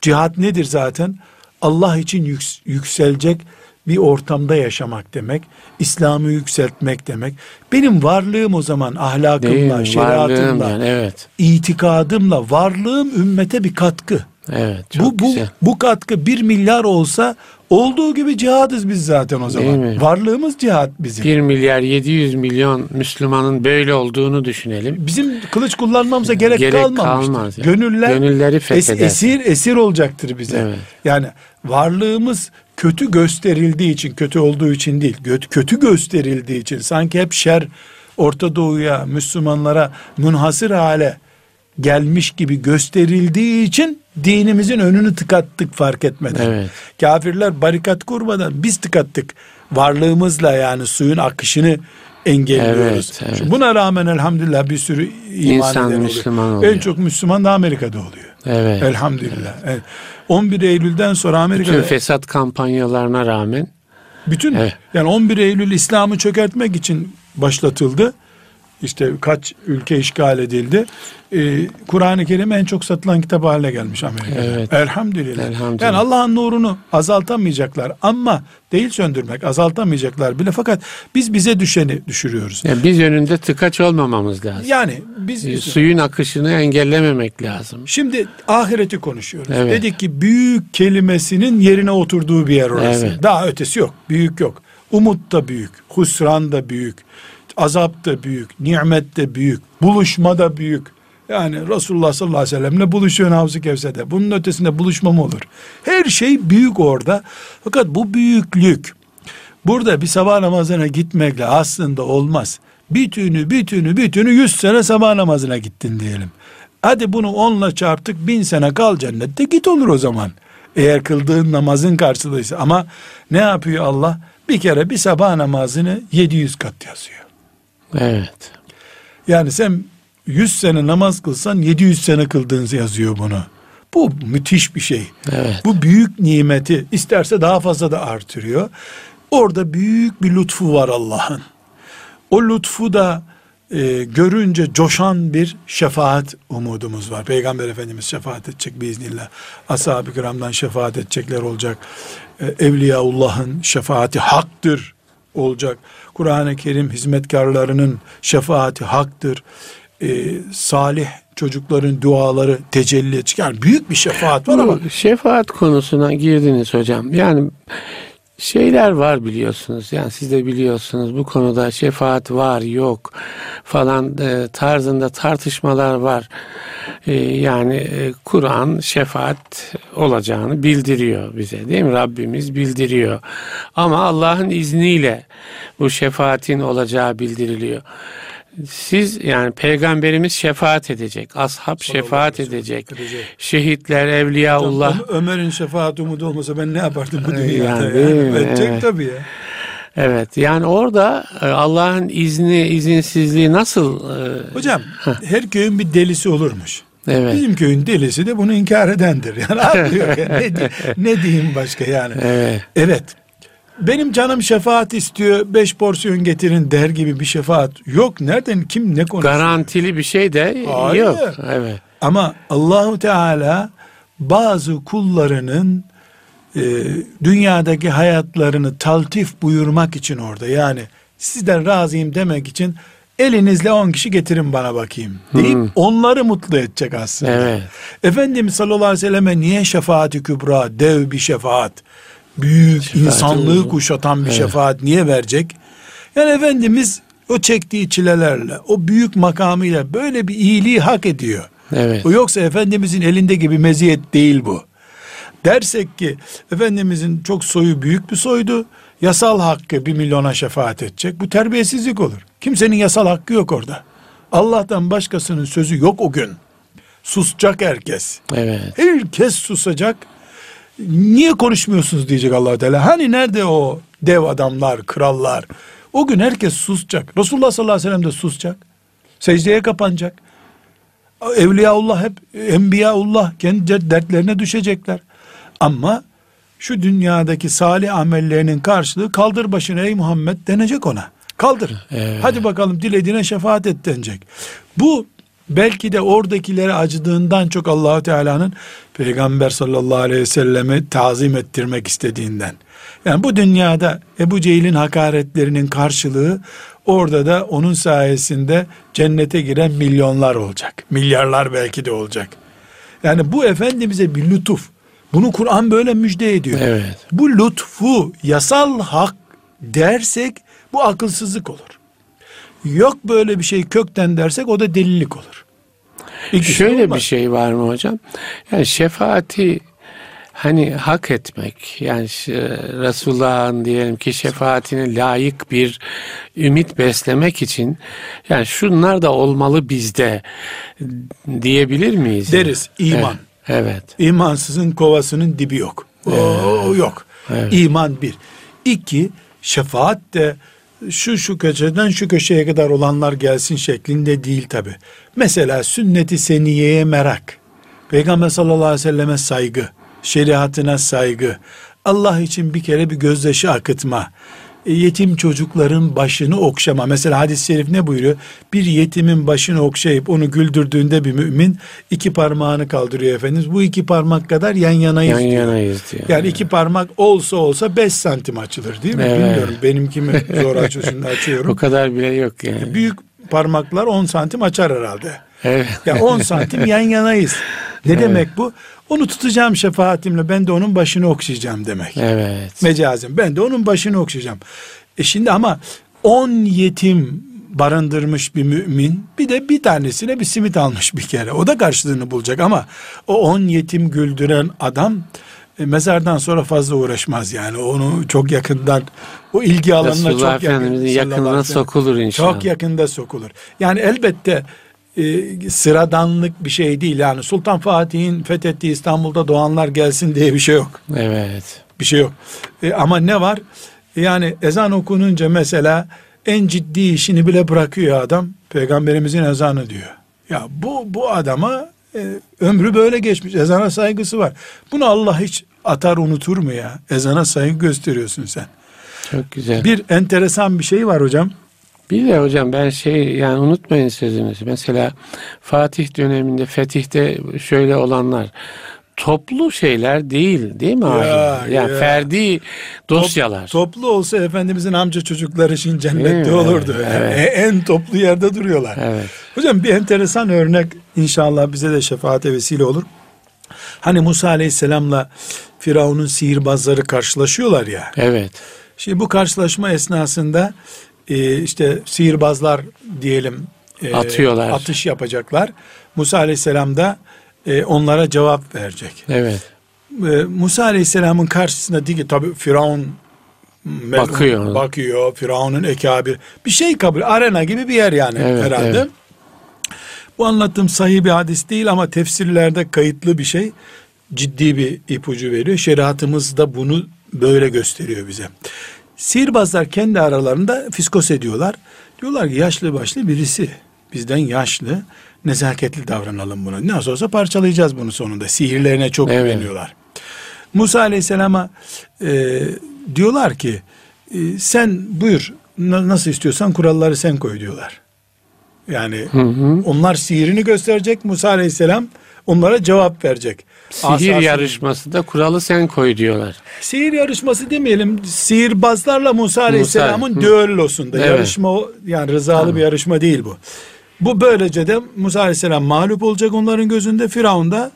Cihat nedir zaten? Allah için yükselecek bir ortamda yaşamak demek. İslam'ı yükseltmek demek. Benim varlığım o zaman ahlakımla, Değil, şeriatımla, yani, evet. itikadımla varlığım ümmete bir katkı. Evet, çok bu, bu, güzel. bu katkı bir milyar olsa olduğu gibi cihadız biz zaten o zaman. Varlığımız cihat bizim. Bir milyar 700 milyon Müslümanın böyle olduğunu düşünelim. Bizim kılıç kullanmamıza gerek, gerek kalmamıştır. Kalmaz yani. Gönüller Gönülleri es, esir, esir olacaktır bize. Evet. Yani varlığımız kötü gösterildiği için, kötü olduğu için değil, kötü gösterildiği için sanki hep şer Orta Doğu'ya, Müslümanlara münhasır hale gelmiş gibi gösterildiği için dinimizin önünü tıkattık fark etmeden. Evet. Kafirler barikat kurmadan biz tıkattık. Varlığımızla yani suyun akışını engelliyoruz. Evet, evet. Buna rağmen elhamdülillah bir sürü iman İnsan eden Müslüman oluyor. oluyor. En çok Müslüman da Amerika'da oluyor. Evet. Elhamdülillah. Evet. 11 Eylül'den sonra Amerika'da... Bütün fesat kampanyalarına rağmen... Bütün evet. yani 11 Eylül İslam'ı çökertmek için başlatıldı işte kaç ülke işgal edildi. Ee, Kur'an-ı Kerim en çok satılan kitap haline gelmiş Amerika'da. Evet. Elhamdülillah. Elhamdülillah. Yani Allah'ın nurunu azaltamayacaklar ama değil söndürmek azaltamayacaklar bile fakat biz bize düşeni düşürüyoruz. Yani biz yönünde tıkaç olmamamız lazım. Yani biz e, suyun akışını engellememek lazım. Şimdi ahireti konuşuyoruz. Evet. Dedik ki büyük kelimesinin yerine oturduğu bir yer orası. Evet. Daha ötesi yok. Büyük yok. Umut da büyük, husran da büyük, azap da büyük, nimet de büyük, buluşma da büyük. Yani Resulullah sallallahu aleyhi ve sellemle buluşuyorsun Havzu Kevser'de. Bunun ötesinde buluşma mı olur? Her şey büyük orada. Fakat bu büyüklük burada bir sabah namazına gitmekle aslında olmaz. Bütünü bütünü bütünü yüz sene sabah namazına gittin diyelim. Hadi bunu onla çarptık bin sene kal cennette git olur o zaman. Eğer kıldığın namazın karşılığıysa. Ama ne yapıyor Allah? Bir kere bir sabah namazını 700 kat yazıyor. Evet. Yani sen 100 sene namaz kılsan 700 sene kıldığınızı yazıyor bunu. Bu müthiş bir şey. Evet. Bu büyük nimeti isterse daha fazla da artırıyor. Orada büyük bir lütfu var Allah'ın. O lütfu da e, görünce coşan bir şefaat umudumuz var. Peygamber Efendimiz şefaat edecek biiznillah. Ashab-ı kiramdan şefaat edecekler olacak. E, Evliyaullah'ın şefaati haktır olacak. Kur'an-ı Kerim hizmetkarlarının şefaati haktır. Ee, salih çocukların duaları tecelli edecek. Yani büyük bir şefaat var ama. Şefaat konusuna girdiniz hocam. Yani şeyler var biliyorsunuz. Yani siz de biliyorsunuz bu konuda şefaat var yok falan e, tarzında tartışmalar var. E, yani e, Kur'an şefaat olacağını bildiriyor bize değil mi? Rabbimiz bildiriyor. Ama Allah'ın izniyle bu şefaatin olacağı bildiriliyor. Siz yani peygamberimiz şefaat edecek. Ashab şefaat edecek. edecek. Şehitler, evliyaullah. Ömer'in şefaat umudu olmasa ben ne yapardım bu dünyada? Yani, yani. Edecek evet. tabii ya. Evet yani orada e, Allah'ın izni izinsizliği nasıl? E, Hocam her köyün bir delisi olurmuş. Evet. Bizim köyün delisi de bunu inkar edendir. Yani anlıyor. ne, ne diyeyim başka yani. Evet. evet benim canım şefaat istiyor beş porsiyon getirin der gibi bir şefaat yok. Nereden kim ne konuşuyor? Garantili bir şey de Hayır. yok. Evet. Ama Allahu Teala bazı kullarının e, dünyadaki hayatlarını taltif buyurmak için orada yani sizden razıyım demek için elinizle on kişi getirin bana bakayım deyip hmm. onları mutlu edecek aslında. Evet. Efendimiz sallallahu aleyhi ve selleme niye şefaati kübra, dev bir şefaat, büyük şefaat insanlığı uzun. kuşatan bir evet. şefaat niye verecek? Yani Efendimiz o çektiği çilelerle, o büyük makamıyla böyle bir iyiliği hak ediyor. Evet. O yoksa Efendimizin elinde gibi meziyet değil bu. Dersek ki Efendimizin çok soyu büyük bir soydu. Yasal hakkı bir milyona şefaat edecek. Bu terbiyesizlik olur. Kimsenin yasal hakkı yok orada. Allah'tan başkasının sözü yok o gün. Susacak herkes. Evet. Herkes susacak. Niye konuşmuyorsunuz diyecek allah Teala. Hani nerede o dev adamlar, krallar? O gün herkes susacak. Resulullah sallallahu aleyhi ve sellem de susacak. Secdeye kapanacak. Evliyaullah hep Enbiyaullah kendi dertlerine düşecekler. Ama şu dünyadaki salih amellerinin karşılığı kaldır başını ey Muhammed denecek ona. Kaldır. Evet. Hadi bakalım dilediğine şefaat et denecek. Bu belki de oradakilere acıdığından çok Allahu Teala'nın Peygamber sallallahu aleyhi ve selleme tazim ettirmek istediğinden. Yani bu dünyada Ebu Cehil'in hakaretlerinin karşılığı orada da onun sayesinde cennete giren milyonlar olacak. Milyarlar belki de olacak. Yani bu Efendimiz'e bir lütuf. Bunu Kur'an böyle müjde ediyor. Evet. Bu lütfu yasal hak dersek bu akılsızlık olur. Yok böyle bir şey kökten dersek o da delilik olur. İkisi Şöyle olmaz. bir şey var mı hocam? Yani şefaati hani hak etmek yani Resulullah'ın diyelim ki şefaatine layık bir ümit beslemek için yani şunlar da olmalı bizde diyebilir miyiz? Deriz iman. Evet. evet. İmansızın kovasının dibi yok. Evet. O yok. Evet. İman bir. İki şefaat de şu şu köşeden şu köşeye kadar olanlar gelsin şeklinde değil tabi. Mesela sünneti seniyeye merak, Peygamber sallallahu aleyhi ve selleme saygı, şeriatına saygı, Allah için bir kere bir gözyaşı akıtma, yetim çocukların başını okşama. Mesela hadis-i şerif ne buyuruyor? Bir yetimin başını okşayıp onu güldürdüğünde bir mümin iki parmağını kaldırıyor Efendimiz. Bu iki parmak kadar yan yanayız yan diyor. yanayız diyor. Yani iki parmak olsa olsa beş santim açılır değil mi? Evet. Bilmiyorum benimki mi zor açıyorsun açıyorum. o kadar bile yok yani. Büyük parmaklar on santim açar herhalde. Evet. Ya on santim yan yanayız. Ne evet. demek bu? Onu tutacağım şefaatimle ben de onun başını okşayacağım demek. Evet. Mecazim ben de onun başını okşayacağım. E şimdi ama on yetim barındırmış bir mümin bir de bir tanesine bir simit almış bir kere. O da karşılığını bulacak ama o on yetim güldüren adam e, mezardan sonra fazla uğraşmaz yani. Onu çok yakından o ilgi alanına Resulullah çok yakın, yakınına sokulur inşallah. Çok yakında sokulur. Yani elbette e, sıradanlık bir şey değil. Yani Sultan Fatih'in fethettiği İstanbul'da doğanlar gelsin diye bir şey yok. Evet. Bir şey yok. E, ama ne var? Yani ezan okununca mesela en ciddi işini bile bırakıyor adam. Peygamberimizin ezanı diyor. Ya bu bu adama e, ömrü böyle geçmiş. Ezana saygısı var. Bunu Allah hiç atar unutur mu ya? Ezana saygı gösteriyorsun sen. Çok güzel. Bir enteresan bir şey var hocam. Bir de hocam ben şey yani unutmayın sözünüzü. Mesela Fatih döneminde fetihte şöyle olanlar toplu şeyler değil değil mi abi? Ya, yani ya. ferdi dosyalar. Top, toplu olsa Efendimizin amca çocukları için cennette olurdu. Evet, evet. Yani en toplu yerde duruyorlar. Evet. Hocam bir enteresan örnek inşallah bize de şefaate vesile olur. Hani Musa Aleyhisselam'la Firavun'un sihirbazları karşılaşıyorlar ya. Evet. Şimdi bu karşılaşma esnasında e, işte sihirbazlar diyelim e, atıyorlar. Atış yapacaklar. Musa Aleyhisselam da e, onlara cevap verecek. Evet. E, Musa Aleyhisselam'ın karşısında değil tabi Firavun bakıyor. Bakıyor. Firavun'un ekabir. Bir şey kabul. Arena gibi bir yer yani evet, herhalde. Evet. Bu anlattığım sahih bir hadis değil ama tefsirlerde kayıtlı bir şey. Ciddi bir ipucu veriyor. Şeriatımız da bunu böyle gösteriyor bize. Sihirbazlar kendi aralarında fiskos ediyorlar. Diyorlar ki yaşlı başlı birisi bizden yaşlı nezaketli davranalım bunu. Nasıl olsa parçalayacağız bunu sonunda. Sihirlerine çok evet. güveniyorlar. Musa Aleyhisselam'a e, diyorlar ki e, sen buyur nasıl istiyorsan kuralları sen koy diyorlar. Yani hı hı. onlar sihirini gösterecek Musa Aleyhisselam onlara cevap verecek. Sihir Asasını... yarışması da kuralı sen koy diyorlar. Sihir yarışması demeyelim. Sihirbazlarla Musa Aleyhisselam'ın düellosunda. Evet. Yarışma yani rızalı tamam. bir yarışma değil bu. Bu böylece de Musa Aleyhisselam mağlup olacak onların gözünde. Firavun da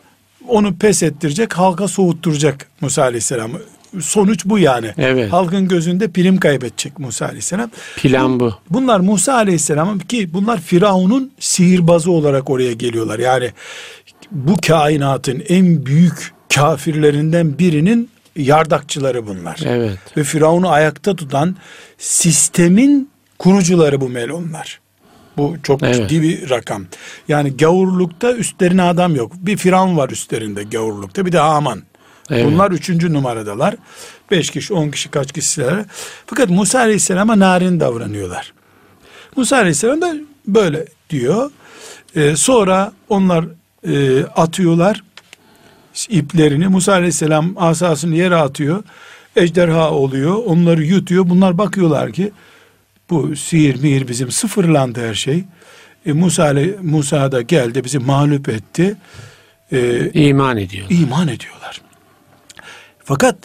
onu pes ettirecek, halka soğutturacak Musa Aleyhisselam'ı. Sonuç bu yani. Evet. Halkın gözünde prim kaybedecek Musa Aleyhisselam. Plan bu. Bunlar Musa Aleyhisselam ki bunlar Firavun'un sihirbazı olarak oraya geliyorlar. Yani bu kainatın en büyük kafirlerinden birinin yardakçıları bunlar. Evet. Ve Firavun'u ayakta tutan sistemin kurucuları bu melonlar. Bu çok evet. ciddi bir rakam. Yani gavurlukta üstlerine adam yok. Bir Firavun var üstlerinde gavurlukta bir de Haman. Evet. Bunlar üçüncü numaradalar. Beş kişi, on kişi, kaç kişiler. Fakat Musa Aleyhisselam'a narin davranıyorlar. Musa Aleyhisselam da böyle diyor. Ee, sonra onlar e, atıyorlar iplerini. Musa Aleyhisselam asasını yere atıyor. Ejderha oluyor. Onları yutuyor. Bunlar bakıyorlar ki bu sihir mihir bizim sıfırlandı her şey. E, Musa, Musa da geldi bizi mağlup etti. E, iman ediyor. İman ediyorlar. Fakat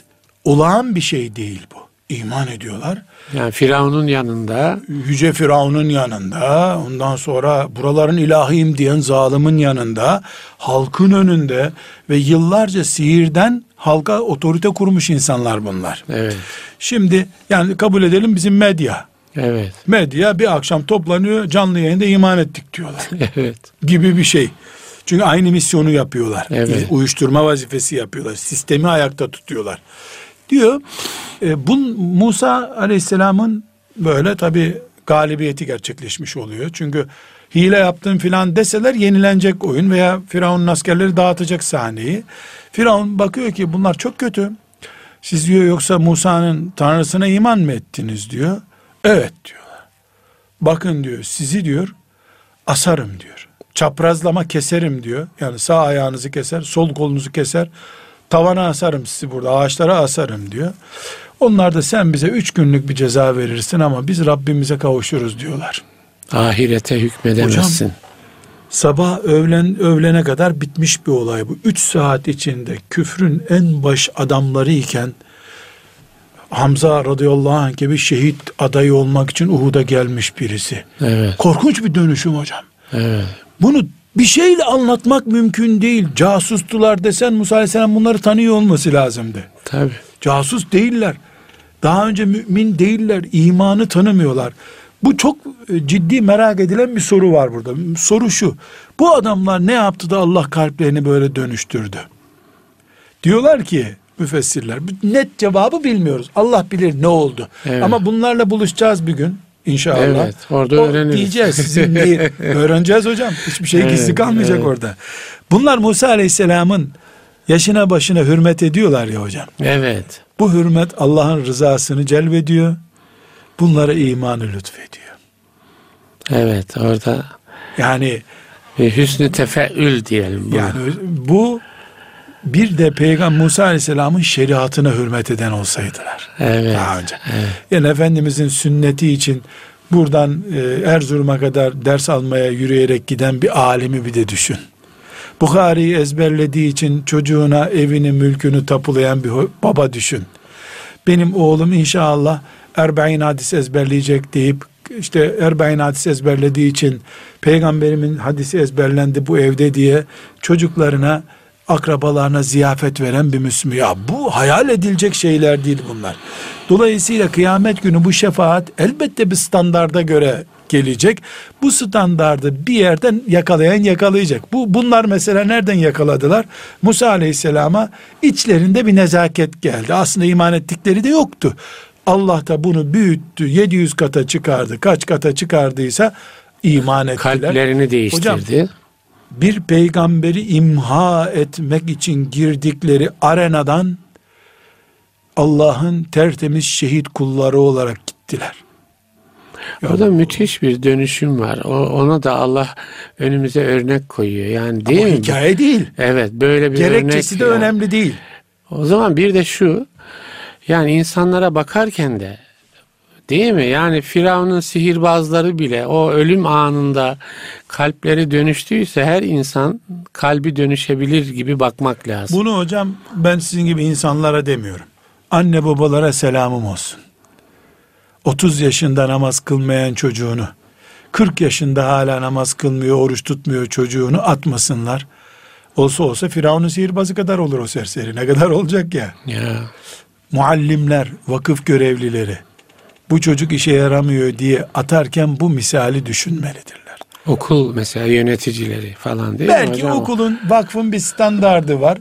olağan bir şey değil bu. İman ediyorlar. Yani Firavun'un yanında. Yüce Firavun'un yanında. Ondan sonra buraların ilahiyim diyen zalimin yanında. Halkın önünde. Ve yıllarca sihirden halka otorite kurmuş insanlar bunlar. Evet. Şimdi yani kabul edelim bizim medya. Evet. Medya bir akşam toplanıyor canlı yayında iman ettik diyorlar. Evet. Gibi bir şey. Çünkü aynı misyonu yapıyorlar. Evet. Uyuşturma vazifesi yapıyorlar. Sistemi ayakta tutuyorlar. Diyor. E, bu Musa Aleyhisselam'ın böyle tabi galibiyeti gerçekleşmiş oluyor. Çünkü hile yaptın filan deseler yenilenecek oyun veya Firavun'un askerleri dağıtacak sahneyi. Firavun bakıyor ki bunlar çok kötü. Siz diyor yoksa Musa'nın tanrısına iman mı ettiniz diyor. Evet diyorlar. Bakın diyor sizi diyor asarım diyor. Çaprazlama keserim diyor. Yani sağ ayağınızı keser, sol kolunuzu keser. Tavana asarım sizi burada, ağaçlara asarım diyor. Onlar da sen bize üç günlük bir ceza verirsin ama biz Rabbimize kavuşuruz diyorlar. Ahirete hükmedemezsin. Hocam, sabah öğlen öğlene kadar bitmiş bir olay bu. Üç saat içinde küfrün en baş adamları iken Hamza radıyallahu anh gibi şehit adayı olmak için Uhud'a gelmiş birisi. Evet. Korkunç bir dönüşüm hocam. Evet. Bunu bir şeyle anlatmak mümkün değil. Casustular desen Musa aleyhisselam bunları tanıyor olması lazımdı. Tabi. Casus değiller. Daha önce mümin değiller. imanı tanımıyorlar. Bu çok e, ciddi merak edilen bir soru var burada. Soru şu. Bu adamlar ne yaptı da Allah kalplerini böyle dönüştürdü? Diyorlar ki müfessirler. Net cevabı bilmiyoruz. Allah bilir ne oldu. Evet. Ama bunlarla buluşacağız bir gün. İnşallah. Evet, orada o öğreniriz. Diyeceğiz sizin. Öğreneceğiz hocam. Hiçbir şey gizli evet, kalmayacak evet. orada. Bunlar Musa Aleyhisselam'ın yaşına başına hürmet ediyorlar ya hocam. Evet. Bu hürmet Allah'ın rızasını celbediyor. Bunlara imanı lütfediyor. Evet orada yani bir hüsnü tefeül diyelim. Bu. Yani bu bir de Peygamber Musa Aleyhisselam'ın şeriatına hürmet eden olsaydılar. Evet. Daha önce. Evet. Yani Efendimizin sünneti için buradan e, Erzurum'a kadar ders almaya yürüyerek giden bir alimi bir de düşün. Bukhari'yi ezberlediği için çocuğuna evini mülkünü tapulayan bir baba düşün. Benim oğlum inşallah Erbe'in hadis ezberleyecek deyip işte Erbe'in hadis ezberlediği için peygamberimin hadisi ezberlendi bu evde diye çocuklarına akrabalarına ziyafet veren bir Müslüman. Ya bu hayal edilecek şeyler değil bunlar. Dolayısıyla kıyamet günü bu şefaat elbette bir standarda göre gelecek. Bu standardı bir yerden yakalayan yakalayacak. Bu bunlar mesela nereden yakaladılar? Musa Aleyhisselam'a içlerinde bir nezaket geldi. Aslında iman ettikleri de yoktu. Allah da bunu büyüttü. 700 kata çıkardı. Kaç kata çıkardıysa iman ettiler. Kalplerini değiştirdi. Hocam, bir peygamberi imha etmek için girdikleri arenadan Allah'ın tertemiz şehit kulları olarak gittiler. Orada müthiş bir dönüşüm var. O, ona da Allah önümüze örnek koyuyor. Yani değil Ama mi? hikaye değil. Evet, böyle bir Gerekçesi de ya. önemli değil. O zaman bir de şu, yani insanlara bakarken de Değil mi? Yani Firavun'un sihirbazları bile o ölüm anında kalpleri dönüştüyse her insan kalbi dönüşebilir gibi bakmak lazım. Bunu hocam ben sizin gibi insanlara demiyorum. Anne babalara selamım olsun. 30 yaşında namaz kılmayan çocuğunu, 40 yaşında hala namaz kılmıyor, oruç tutmuyor çocuğunu atmasınlar. Olsa olsa Firavun'un sihirbazı kadar olur o serseri. Ne kadar olacak ya. Ya. Muallimler, vakıf görevlileri bu çocuk işe yaramıyor diye atarken bu misali düşünmelidirler. Okul mesela yöneticileri falan değil mi Belki hocam? okulun, vakfın bir standardı var.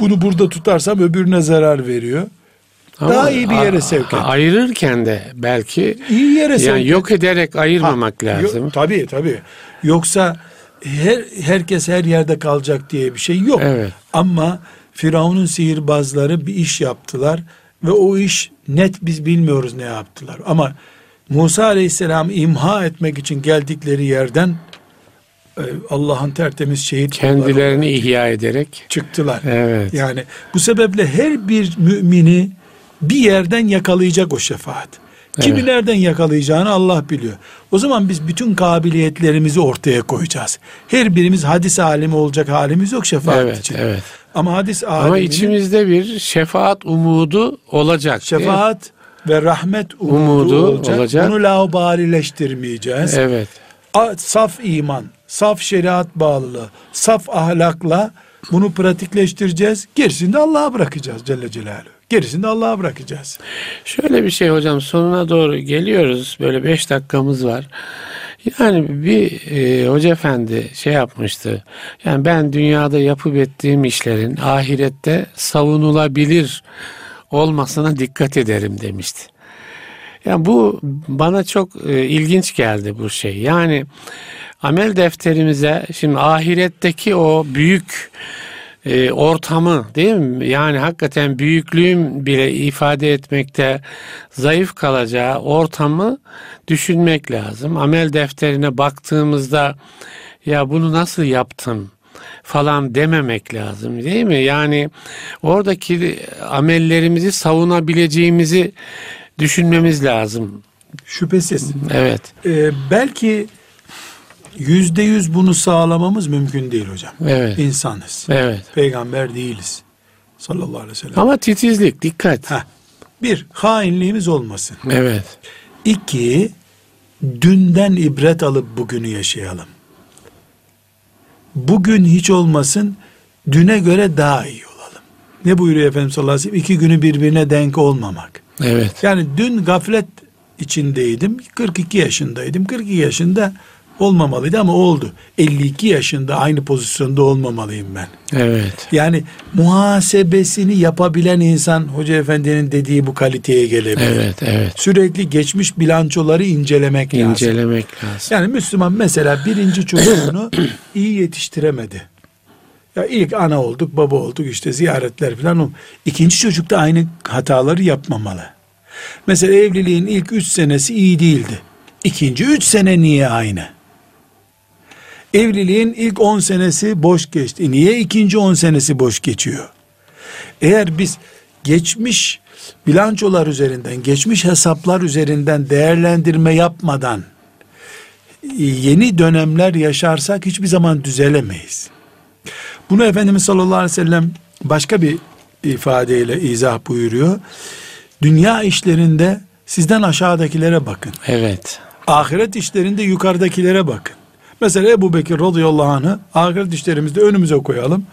Bunu burada tutarsam öbürüne zarar veriyor. Ama Daha iyi bir yere sevk et. Ayırırken de belki İyi yere sevk yani yok ederek ayırmamak Ha, lazım. Yok, tabii tabii. Yoksa her herkes her yerde kalacak diye bir şey yok. Evet. Ama Firavun'un sihirbazları bir iş yaptılar ve o iş net biz bilmiyoruz ne yaptılar. Ama Musa Aleyhisselam'ı imha etmek için geldikleri yerden e, Allah'ın tertemiz şehit Kendilerini ihya ederek. çıktılar. Evet. Yani bu sebeple her bir mümini bir yerden yakalayacak o şefaat. Kimi Evet. nereden yakalayacağını Allah biliyor. O zaman biz bütün kabiliyetlerimizi ortaya koyacağız. Her birimiz hadis alimi olacak halimiz yok şefaat Evet, için. evet. Ama hadis Ama aliminin içimizde bir şefaat umudu olacak. şefaat ve rahmet umudu, Umudu olacak. olacak. Bunu laubalileştirmeyeceğiz. Evet. Saf iman, saf şeriat bağlılığı, saf ahlakla bunu pratikleştireceğiz. Gerisini de Allah'a bırakacağız Celle Celaluhu. Gerisini de Allah'a bırakacağız. Şöyle bir şey hocam sonuna doğru geliyoruz. Böyle beş dakikamız var. Yani bir e, hoca efendi şey yapmıştı. Yani ben dünyada yapıp ettiğim işlerin ahirette savunulabilir olmasına dikkat ederim demişti. Yani bu bana çok e, ilginç geldi bu şey. Yani amel defterimize şimdi ahiretteki o büyük e, ortamı değil mi? Yani hakikaten büyüklüğüm bile ifade etmekte zayıf kalacağı ortamı düşünmek lazım. Amel defterine baktığımızda ya bunu nasıl yaptım falan dememek lazım değil mi? Yani oradaki amellerimizi savunabileceğimizi düşünmemiz lazım. Şüphesiz. Evet. Ee, belki yüzde yüz bunu sağlamamız mümkün değil hocam. Evet. İnsanız. Evet. Peygamber değiliz. Sallallahu aleyhi ve sellem. Ama titizlik, dikkat. Heh. Bir, hainliğimiz olmasın. Evet. İki, dünden ibret alıp bugünü yaşayalım. Bugün hiç olmasın, düne göre daha iyi olalım. Ne buyuruyor Efendimiz sallallahu aleyhi ve sellem? İki günü birbirine denk olmamak. Evet. Yani dün gaflet içindeydim, 42 yaşındaydım. 42 yaşında olmamalıydı ama oldu. 52 yaşında aynı pozisyonda olmamalıyım ben. Evet. Yani muhasebesini yapabilen insan Hoca Efendi'nin dediği bu kaliteye gelebilir. Evet, evet. Sürekli geçmiş bilançoları incelemek lazım. İncelemek lazım. Yani Müslüman mesela birinci çocuğunu iyi yetiştiremedi. Ya ilk ana olduk, baba olduk işte ziyaretler falan. oldu. İkinci çocuk da aynı hataları yapmamalı. Mesela evliliğin ilk üç senesi iyi değildi. İkinci üç sene niye aynı? Evliliğin ilk on senesi boş geçti. Niye ikinci on senesi boş geçiyor? Eğer biz geçmiş bilançolar üzerinden, geçmiş hesaplar üzerinden değerlendirme yapmadan yeni dönemler yaşarsak hiçbir zaman düzelemeyiz. Bunu Efendimiz sallallahu aleyhi ve sellem başka bir ifadeyle izah buyuruyor. Dünya işlerinde sizden aşağıdakilere bakın. Evet. Ahiret işlerinde yukarıdakilere bakın. Mesela Ebu Bekir radıyallahu anh'ı ahiret işlerimizde önümüze koyalım.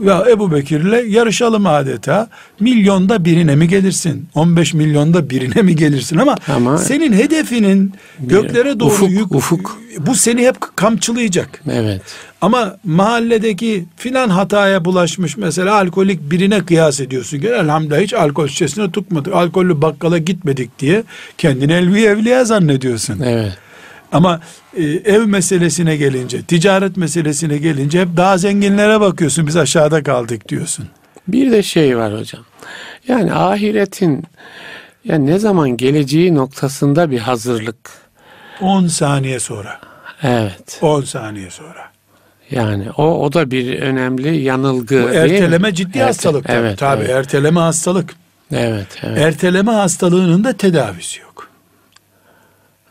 Ve Ebu Bekir'le yarışalım adeta. Milyonda birine mi gelirsin? 15 milyonda birine mi gelirsin? Ama, Ama- senin hedefinin göklere doğru Ufuk, yük, ufuk. bu seni hep kamçılayacak. Evet. Ama mahalledeki filan hataya bulaşmış mesela alkolik birine kıyas ediyorsun. Gel elhamdülillah hiç alkol şişesine tutmadık. Alkollü bakkala gitmedik diye kendini elvi evliya zannediyorsun. Evet. Ama e, ev meselesine gelince, ticaret meselesine gelince hep daha zenginlere bakıyorsun. Biz aşağıda kaldık diyorsun. Bir de şey var hocam. Yani ahiretin yani ne zaman geleceği noktasında bir hazırlık. 10 saniye sonra. Evet. 10 saniye sonra. Yani o o da bir önemli yanılgı Bu değil mi? erteleme ciddi Erte- hastalık. Evet. tabii evet. erteleme hastalık. Evet, evet. Erteleme hastalığının da tedavisi yok.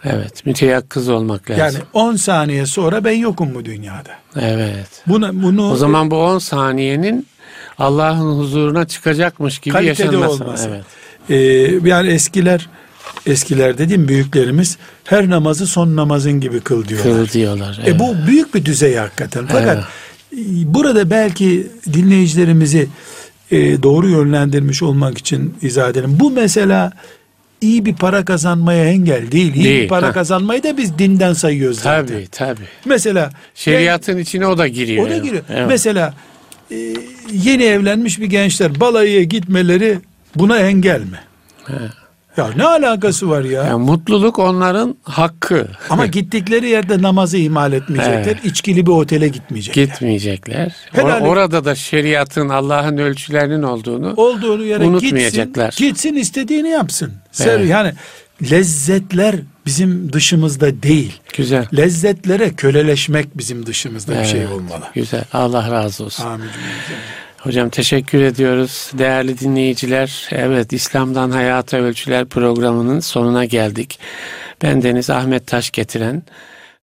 Evet, müteyakkız olmak lazım. Yani 10 saniye sonra ben yokum bu dünyada. Evet. Buna, bunu O zaman bu 10 saniyenin Allah'ın huzuruna çıkacakmış gibi Kalitede yaşanması. olması. Evet. e, yani eskiler eskiler dediğim büyüklerimiz her namazı son namazın gibi kıl diyorlar. Kıl diyorlar. Evet. E bu büyük bir düzey hakikaten. Fakat Evet. e, burada belki dinleyicilerimizi e, doğru yönlendirmiş olmak için izah edelim. Bu mesela iyi bir para kazanmaya engel değil. İyi Değil, bir para ha. kazanmayı da biz dinden sayıyoruz zaten. Tabii tabii. Mesela Şeriatın içine o da giriyor. o da giriyor. Evet. Mesela e, yeni evlenmiş bir gençler balayıya gitmeleri buna engel mi? Ya ne alakası var ya? Yani mutluluk onların hakkı. Ama gittikleri yerde namazı ihmal etmeyecekler. Evet. İçkili bir otele gitmeyecekler. Gitmeyecekler. Helal- Or- orada da şeriatın Allah'ın ölçülerinin olduğunu Olduğunu yere Unutmayacaklar. gitsin, gitsin istediğini yapsın. Evet. Yani lezzetler bizim dışımızda değil. güzel. Lezzetlere köleleşmek bizim dışımızda bir şey Evet, olmalı. Güzel. Allah razı olsun. Amin. Hocam teşekkür ediyoruz. Değerli dinleyiciler, evet İslam'dan Hayata Ölçüler programının sonuna geldik. Ben Deniz Ahmet Taş getiren